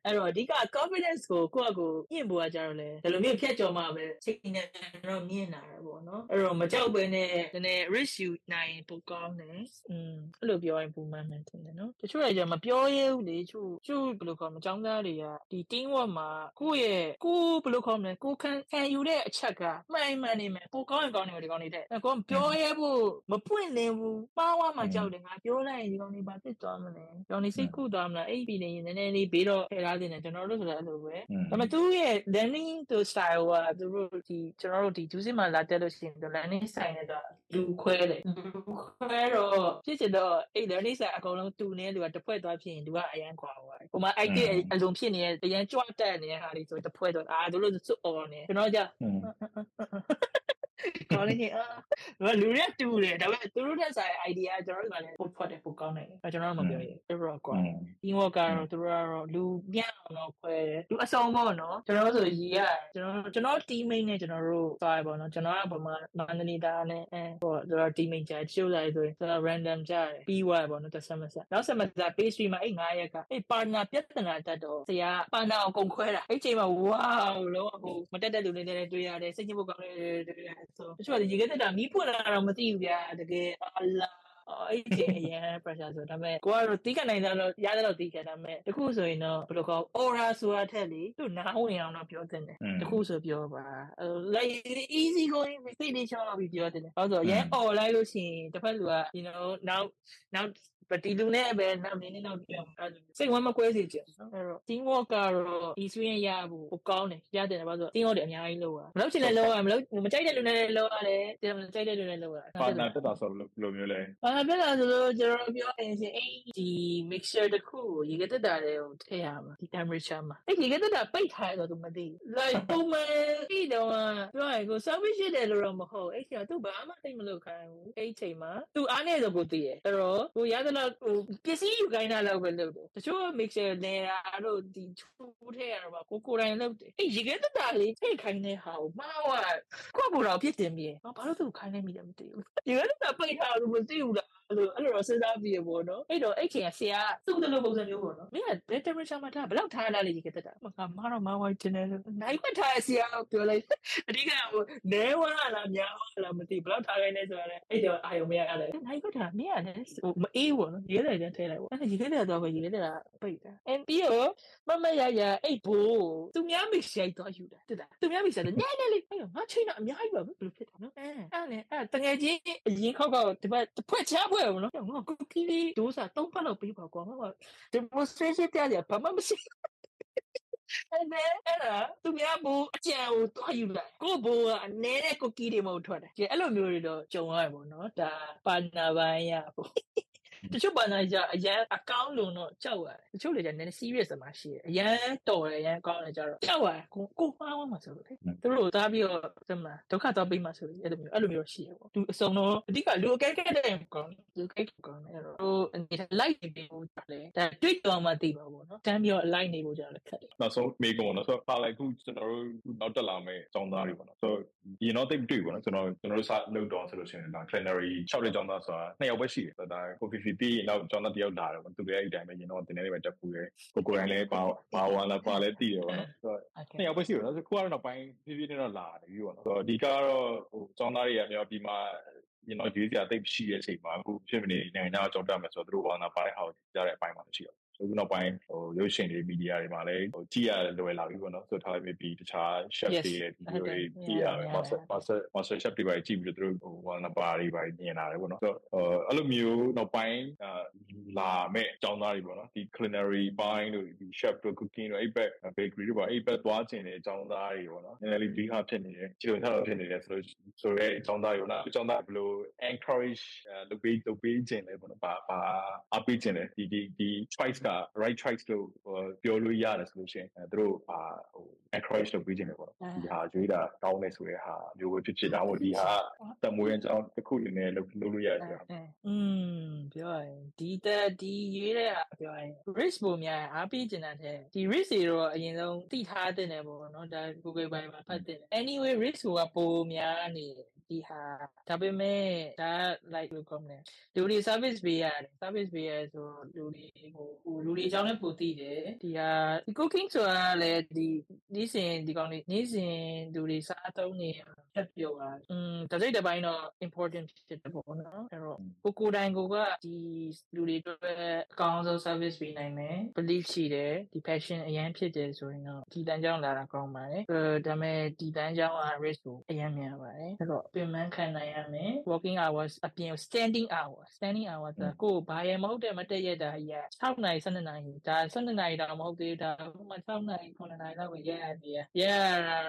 အဲ့တော့အဓိက confidence ကိုကိုယ့်အကိုညှင့်ဖို့ကကြတော့လေဒီလိုမျိုးဖြတ်ကျော်မှပဲချိန်နဲ့တော့မြင်လာတာပေါ့နော်အဲ့တော့မကြောက်ပဲနဲ့နည်းနည်း risk ယူနိုင်ပိုကောင်းတယ်อืมအဲ့လိုပြောရင်ပုံမှန်မှန်တယ်နော်တချို့တွေကမပြောရဲဘူးလေချို့ချို့ဘယ်လိုခေါ်မចောင်းသားတွေကဒီ team work မှာကိုယ့်ရဲ့ကိုယ်ဘယ်လိုခေါ်မလဲကိုခံခံယူတဲ့အချက်ကမှန်မှန်နေမယ်ပိုကောင်းရင်ကောင်းတယ်ဒီကောင်းနေတဲ့ကိုယ်ပြောရဲဖို့မပွင့်လင်းဘူးပါဝါမှကြောက်တယ်ငါပြောလိုက်ရင်ဒီကောင်းနေဘာဖြစ်သွားမလဲဒီကောင်းနေစိတ်ကူသွားမလားအဲ့ဒီနေရင်နည်းနည်းလေးဘေးတော့ထည့်ထား တင်တယ်ကျွန်တော်တို့ဆိုလည်းအဲ့လိုပဲဒါပေမဲ့သူရဲ့ learning to style ကသူတို့ဒီကျွန်တော်တို့ဒီ juice မှာလာတက်လို့ရှိရင် learning style နဲ့တော့လူခွဲတယ်လူခွဲတော့ဖြစ်ချင်တော့အဲ့ learning style အကုန်လုံးတူနေလူကတစ်ဖွဲ့သွားဖြစ်ရင်သူကအရန်ခွာသွားတယ်။ဟိုမှာ idea အလုံးဖြစ်နေတဲ့အရန်ကြွတက်နေတဲ့ဟာလေးဆိုတစ်ဖွဲ့တော့အာသူတို့စွတ် on နေကျွန်တော်ကြ ကောင်းနေအာလူတွေတူတယ်ဒါပေမဲ့သူတို့တဲ့ဆိုင် idea ကျွန်တော်တို့ကလည်းပို့ဖွက်တယ်ပို့ကောင်းတယ်အဲကျွန်တော်တို့မပြောရဘူးအဲ့တော့ကွာ team work ကတော့သူတို့ကတော့လူပြန့်အောင်တော့ခွဲတယ်လူအစုံပေါ့နော်ကျွန်တော်ဆိုရီရကျွန်တော်ကျွန်တော် team mate နဲ့ကျွန်တော်တို့သွားပေါ့နော်ကျွန်တော်ကဘာမှမန္တလေးသားနဲ့အဲဟိုကျွန်တော် team mate ကြာချိုးလိုက်ဆိုရင်ကျွန်တော် random ကြာတယ်ပြီးသွားပေါ့နော်တစ်ဆက်မဆက်နောက်ဆက်မဆက် pastry မှာအဲ့9ရက်ကအဲ့ partner ပြဿနာတတ်တော့ဆရာ partner အောင်ကုန်ခွဲတာအဲ့ချိန်မှာ wow လုံးဝဟိုမတက်တဲ့လူတွေနဲ့တွေ့ရတယ်စိတ်ညစ်ဖို့ကောင်းတယ်တွေ့ရတယ်ဆိုတချို့ကရေခဲတက်တာမီးဖွင့်လာတော့မသိဘူးဗျာတကယ်အလားအဲ့ဒီအရင် pressure ဆိုဒါပေမဲ့ကိုကတော့တီးခနိုင်တယ်လို့ရတယ်လို့တီးခဒါပေမဲ့တခုဆိုရင်တော့ဘယ်လိုခေါ် aura ဆိုတာထက်လေသူနားဝင်အောင်တော့ပြောတင်တယ်တခုဆိုပြောပါ like easy going စိတ်လေးချောပြီးပြောတင်တယ်ဟုတ်ဆိုရဲ all လိုက်လို့ရှိရင်တစ်ဖက်လူက you know now now ပတီလူနဲ့ပဲနောက်နေနေတော့ပြောအဲ့စိတ်ဝမ်းမကွဲစေချင်နော်အဲ့တော့ team work ကတော့ဒီဆွေးရရဖို့ကိုကောင်းတယ်ရတယ်ဘာလို့ team work တွေအများကြီးလုပ်ရမလုပ်ချင်လည်းလုပ်ရမလုပ်မကြိုက်တဲ့လူနဲ့လည်းလုပ်ရတယ်တယ်မကြိုက်တဲ့လူနဲ့လုပ်ရပါနာတက်တာဆိုလိုမျိုးလဲဘာဖြစ်လဲဆိုတော့ကျွန်တော်ပြောရင်ရှင်အဲ့ဒီ mixture တစ်ခုကိုရေကတက်တာတွေကိုထည့်ရမှာဒီ temperature မှာအဲ့ရေကတက်တာပိတ်ထားရတော့သူမသိဘူး like ပုံမှန်ပြီးတော့ပြောရင်ကို service ရှိတယ်လို့တော့မဟုတ်အဲ့ချိန်ကသူဘာမှသိမလို့ခိုင်းဘူးအဲ့ချိန်မှာသူအားနေဆိုကိုသိရအဲ့တော့ကိုရသလောက်ဟိုပစ္စည်းယူခိုင်းတာလောက်ပဲလုပ်တယ်တချို့ mixture နေတာတို့ဒီချိုးထည့်ရတော့ကိုကိုယ်တိုင်လုပ်တယ်အဲ့ရေကတက်တာလေးထိတ်ခိုင်းတဲ့ဟာကိုမှားသွားကိုကိုတော့ဖြစ်တင်ပြေဘာလို့သူခိုင်းနေမိတယ်မသိဘူးရေကတက်တာပိတ်ထားလို့မသိဘူးလား အဲ့လိုအဲ့လိုတော့စဉ်းစားပြီးရပေါ့နော်အဲ့တော့အဲ့ချိန်ကဆရာသူ့တလို့ပုံစံမျိုးပေါ့နော်မင်းက temperature မှာထားဘယ်လောက်ထားရလဲရေကတက်တာမကမတော့မဝိုင်းတင်တယ်နိုင်ခွထားဆရာပြောလိုက်အဓိကဟိုနဲဝါလားများဝါလားမသိဘယ်လောက်ထားခိုင်းလဲဆိုတော့အဲ့တော့အာယုံမရရတယ်နိုင်ခွထားမင်းကလည်းဟိုမအေးဘူးနော်ရေတယ်တန်းထဲလိုက်ပေါ့အဲ့ရေတယ်တော့ပဲရေတယ်ကပိတ်တာအဲ့ပြီးတော့ မမရရအဲ့ဘိုးသူများမိရှိုက်တော့ယူတာတက်တာသူများမိရှိုက်တော့နဲနဲလေးအဲ့ငါချိန်တော့အများကြီးပါဘယ်လိုဖြစ်တာနော်အဲအဲ့လေအဲ့တငယ်ချင်းအရင်ခောက်ခောက်ဒီဘက်တစ်ဖွဲ့ချဖွဲ့ဘူးနော်ငါကုကီးလေးဒိုးစာသုံးဖက်လောက်ပေးပါကွာငါ demonstration တရားရဘာမှမရှိအဲ့ဒါအဲ့ဒါသူများဘူအကြံကိုတွားယူလိုက်ကိုဘူကအနည်းတဲ့ကိုကီတွေမဟုတ်ထွက်တယ်ဒီအဲ့လိုမျိုးတွေတော့ကြုံရတယ်ပေါ့နော်ဒါပါနာပိုင်းရပေါ့ တချို့ပါနာကြအရန်အကောင်းလုံးတော့ကြောက်ရတယ်တချို့လေကျနည်းနည်း serious မှာရှိတယ်အရန်တော်တယ်အရန်ကောင်းတယ်ကြတော့ကြောက်ရတယ်ကိုကိုမှားသွားမှာဆိုလို့လေသူတို့သားပြီးတော့စမဒုက္ခတော့ပြီးမှဆိုလို့အဲ့လိုမျိုးအဲ့လိုမျိုးရှိရပေါ့သူအစုံတော့အဓိကလူအကဲကဲတဲ့ကောင်းလူကဲကောင်းတယ်အဲ့တော့အနေနဲ့ light နေပြီးတော့လေဒါတွေ့တော်မှသိပါပေါ့နော်တမ်းပြီးတော့ light နေဖို့ကြတော့ခက်တယ်နောက်ဆုံးမေကွန်နော်ဆိုတော့ပါလိုက်ခုကျွန်တော်တို့နောက်တက်လာမယ့်ចောင်းသားတွေပေါ့နော်ဆိုတော့ဒီတော့တိတ်တွေ့ပေါ့နော်ကျွန်တော်ကျွန်တော်တို့စလုပ်တော့ဆိုလို့ရှိရင်ဒါ culinary 6တဲ့ចောင်းသားဆိုတာနှစ်ယောက်ပဲရှိတယ်ဆိုတော့ဒါ coffee fee ပြီးနောက်ចောင်းသားတစ်ယောက်လာတယ်ပေါ့သူတွေအဲ့ဒီတိုင်းပဲရင်တော့တင်နေနေပဲတက်ပူတယ်ကိုကိုတိုင်းလည်းပါပါဝါလာပါလည်းတည်တယ်ပေါ့နော်ဆိုတော့ Okay. နှစ်ယောက်ပဲရှိတယ်နော်ဆိုခုကတော့နောက်ပိုင်းဖြည်းဖြည်းနဲ့တော့လာတယ်ပြီးပေါ့နော်ဆိုတော့ဒီကတော့ဟိုចောင်းသားတွေကမြောက်ဒီမှာရင်တော့ရွေးစရာတိတ်ရှိတဲ့အချိန်မှာအခုဖြစ်နေနိုင်ငံခြားကြောက်တတ်မယ်ဆိုတော့သူတို့ဘာသာပါတဲ့ဟာကိုကြားတဲ့အပိုင်းမှာရှိတော့ ဆိုတော့နောက်ပိုင်းဟိုရုပ်ရှင်တွေမီဒီယာတွေမှာလည်းဟိုကြည့်ရလွယ်လာပြီပေါ့နော်ဆိုတော့ထားလိုက်ပြီးတခြား chef တွေရဲ့ video တွေကြည့်ရမယ် master master master chef တွေပါကြည့်ပြီးတော့သူတို့ဟိုဘာသာပါတွေပါမြင်လာတယ်ပေါ့နော်ဆိုတော့အဲ့လိုမျိုးနောက်ပိုင်းလာမဲ့အကြောင်းသားတွေပေါ့နော်ဒီ culinary ပိုင်းတို့ဒီ chef တို့ cooking တို့အဲ့ဘက် bakery တို့ပါအဲ့ဘက်သွားကျင်တဲ့အကြောင်းသားတွေပေါ့နော်နည်းနည်းလေးဒီဟာဖြစ်နေတယ်ခြေုံထားတော့ဖြစ်နေတယ်ဆိုလို့ဆိုရဲအကြောင်းသားတွေနော်အကြောင်းသားဘယ်လို encourage လုပ်ပေးလုပ်ပေးခြင်းလဲပေါ့နော်ပါပါအပေးခြင်းလဲဒီဒီဒီ choice က right choice လို့ပြောလို့ရတယ်ဆိုလို့ရှိရင်သူတို့အာဟို encourage လုပ်ပေးခြင်းလဲပေါ့နော်ဒီဟာရွေးတာကောင်းတယ်ဆိုတဲ့ဟာမျိုးပဲဖြစ်ဖြစ်ဒါမှမဟုတ်ဒီဟာတမွေးအကြောင်းတစ်ခုအနေနဲ့လုပ်လုပ်လို့ရတယ်ဆိုတာอืมပြောရရင်ဒီတက်ဒီရွေးတဲ့ပြောရရင် risk ပုံများအားပေးကျင်တဲ့ဒီ risk တွေတော့အရင်ဆုံးသိထားတဲ့တယ်ပေါ့နော်ဒါ Google ဘိုင်မှာဖတ်တဲ့ anyway risk ကပုံများနေ ဒီဟာဒါပေမဲ့ဒါ like လို့ကောင်းတယ်လူတွေ service ပေးရတယ် service ပေးရဆိုလူတွေဟိုဟိုလူတွေအကြောင်းလည်းပိုသိတယ်ဒီဟာဒီ cooking ဆိုတာလည်းဒီနေ့စဉ်ဒီကောင်လေးနေ့စဉ်လူတွေစားသုံးနေချက်ပြောတာอืมတစိတ်တစ်ပိုင်းတော့ important ဖြစ်တယ်ပေါ့နော်အဲ့တော့ကိုကိုတိုင်းကိုကဒီလူတွေအတွက်အကောင်းဆုံး service ပေးနိုင်မယ် belief ရှိတယ်ဒီ passion အရင်ဖြစ်တယ်ဆိုရင်တော့ဒီတန်းကြောင်းလာတာကောင်းပါတယ်အဲဒါပေမဲ့ဒီတန်းကြောင်းက risk ကိုအရင်များပါတယ်အဲ့တော့ပြင်ပန်းခံနိုင်ရမယ် working hours အပြင် standing hours standing hours ကကိုယ်ဘာရမဟုတ်တဲ့မတက်ရတာကြီး6နာရီ12နာရီဒါ12နာရီတော့မဟုတ်သေးဒါဥပမာ6နာရီ9နာရီလောက်ပဲရရတယ်ရရ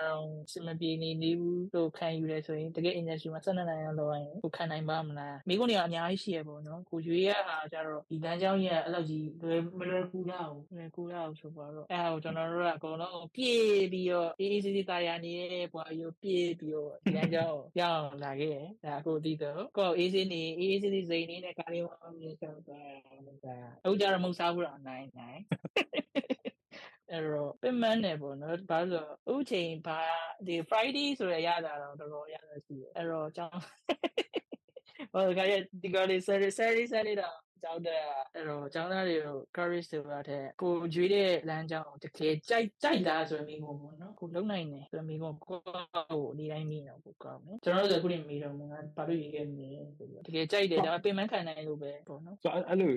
အောင်စမပြေနေနေဘူးလို့ခံယူရဲဆိုရင်တကယ် industry မှာ12နာရီလောက်လောက်ရင်ကိုခံနိုင်ပါမလားမိကုန်းတွေကအများကြီးရှိရပေါ့နော်ကိုရွေးရတာကြတော့ဒီတန်းကြောင်းကြီးအဲ့လောက်ကြီးလွယ်မလွယ်ကူတော့ဘူးလွယ်ကူတော့ဆိုပါတော့အဲ့ဒါကိုကျွန်တော်တို့ကအကုန်လုံးပြေးပြီးတော့အေးအေးဆေးဆေးတာယာနေတဲ့ဘွားရိုပြေးပြီးတော့ဒီတန်းကြောင်းကိုရောက်လာခဲ့တယ်ဒါကိုသိတော့ကိုအေးဆေးနေအေးအေးဆေးဆေးစိန်နေတဲ့ကားလေးဝမ်းမြေဆောက်သွားတာအခုကြတော့မဟုတ်စားဘူးတော့နိုင်နိုင်အဲ့တော့ပင်မနဲ့ပေါ့နော်ဘာလို့ဥချိန်ဘာဒီ Friday ဆိုရရတာတော့တော်တော်ရတာရှိတယ်အဲ့တော့ကျောင်းဟိုကရဒီကလေး Saturday Saturday Saturday တော့ ကျောင်းတဲ့အဲ့တော့ကျောင်းသားတွေကို courage ဆိုတာတဲ့ကိုကြွေးတဲ့လမ်းကြောင်းတကယ်ကြိုက်ကြိုက်တာဆိုရင်မိကုန်ပေါ့နော်ကိုလုံနိုင်တယ်ဆိုရင်မိကုန်ကိုကိုဒီတိုင်းမိတော့ပိုကောင်းတယ်ကျွန်တော်တို့ကခုနေမိတော့ငါဘာလို့ရေးခဲ့မလဲဆိုပြီးတကယ်ကြိုက်တယ်ဒါပေမဲ့ပင်မခံနိုင်လို့ပဲပေါ့နော်ဆိုအဲ့လို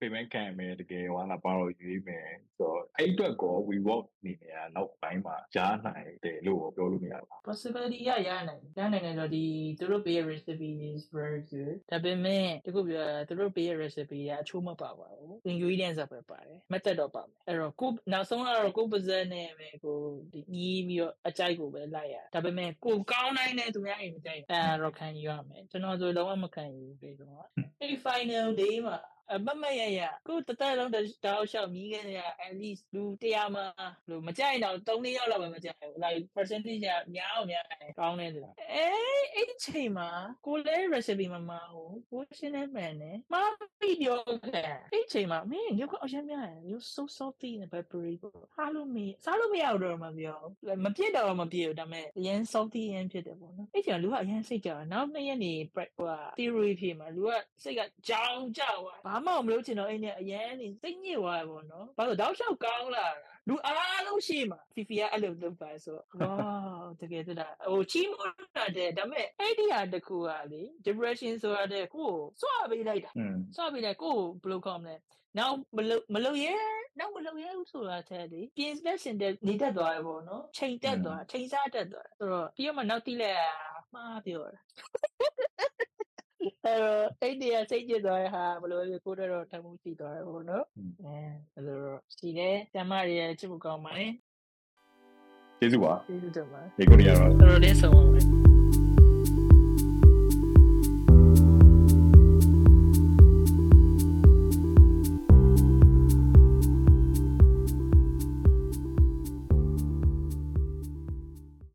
payment ခံမယ်တကယ်ဟောလာပါတော့ရွေးမယ်ဆိုတော့အဲ့အတွက်ကို we work နေနေရနောက်ပိုင်းမှာကြားနိုင်တယ်လို့ပြောလို့မရဘူး possibility ရရနိုင်ရနိုင်တယ်တော့ဒီသူတို့ပေး recipe is very good ဒါပေမဲ့တခုပြောသူတို့ပေး recipe ကအချိုးမပါပါဘူး ingredients ပဲပါတယ် method တော့ပါမယ်အဲ့တော့ကိုနောက်ဆုံးကတော့ကိုပါဇက်နဲ့ပဲကိုဒီညီးပြီးတော့အကြိုက်ကိုပဲလိုက်ရဒါပေမဲ့ကိုကောင်းနိုင်တဲ့သူများအိမ်မကြိုက်အဲ့တော့ခံယူရမယ်ကျွန်တော်ဆိုလုံးဝမခံယူဘူးပြေတော့အဲ့ final day မှာ အမမရရကိုတသက်လုံးတောက်လျှောက်မြည်ခဲ့ရ at least လူ100မှာလို့မကြိုက်တော့3 4ယောက်လောက်ပဲမကြိုက်ဘူး like percentage ကများအောင်များတယ်ကောင်းတယ်ဆိုတာအဲအဲ့ဒီချိန်မှာကိုလဲ recipe မမဟုတ်ကိုရှင်းနေမှန်တယ်မပြီးပြောခဲ့အဲ့ချိန်မှာမင်းညကအရင်များတယ် you so salty and peppery ဟာလို့မစားလို့မရတော့မှပြောမပြစ်တော့မပြစ်ဘူးဒါပေမဲ့အရင် salty ရင်းဖြစ်တယ်ပေါ့နော်အဲ့ချိန်ကလူကအရင်စိတ်ကြတာနောက်နှစ်ရက်နေဟို theory ဖြစ်မှာလူကစိတ်ကကြောင်ကြောက်သွားဘာမှမလုပ်ချင်တော့အဲ့နဲ့အရင်နေစိတ်ညစ်သွားတယ်ပေါ့နော်ဘာလို့တောက်လျှောက်ကောင်းလာတာလူအားလုံးရှိမှာဖီဖီကအဲ့လိုလုပ်ပါဆိုဝါတကယ်တည်းဟိုချီးမွမ်းတာတဲ့ဒါပေမဲ့အဲ့ဒီဟာတခုကလေ depression ဆိုတာတဲ့ကိုစွာပေးလိုက်တာอืมစွာပေးလိုက်ကိုဘယ်လိုကောင်းမလဲနောက်မလုပ်မလုပ်ရဲနောက်မလုပ်ရဲဘူးဆိုတာတဲ့လေပြင်စတဲ့ရှင်တဲ့နေတတ်သွားရပေါ့နော်ချိန်တက်သွားချိန်စားတက်သွားဆိုတော့ပြီးတော့မှနောက်တိလဲမှားပြောတာ အဲ့တော့အဲ့ဒီအစိတ်ကျသွားတဲ့ဟာဘယ်လိုလဲကိုတော့တမှုစီသွားတယ်ပေါ့နော်အဲအဲ့လိုတော့ရှိတယ်ကျမတွေရဲ့ချစ်ဖို့ကောင်းပါလေကျေးဇူးပါကျေးဇူးတင်ပါတယ်ဒီကိုနေရာတော့တော်တော်လေးဆုံးပါပဲ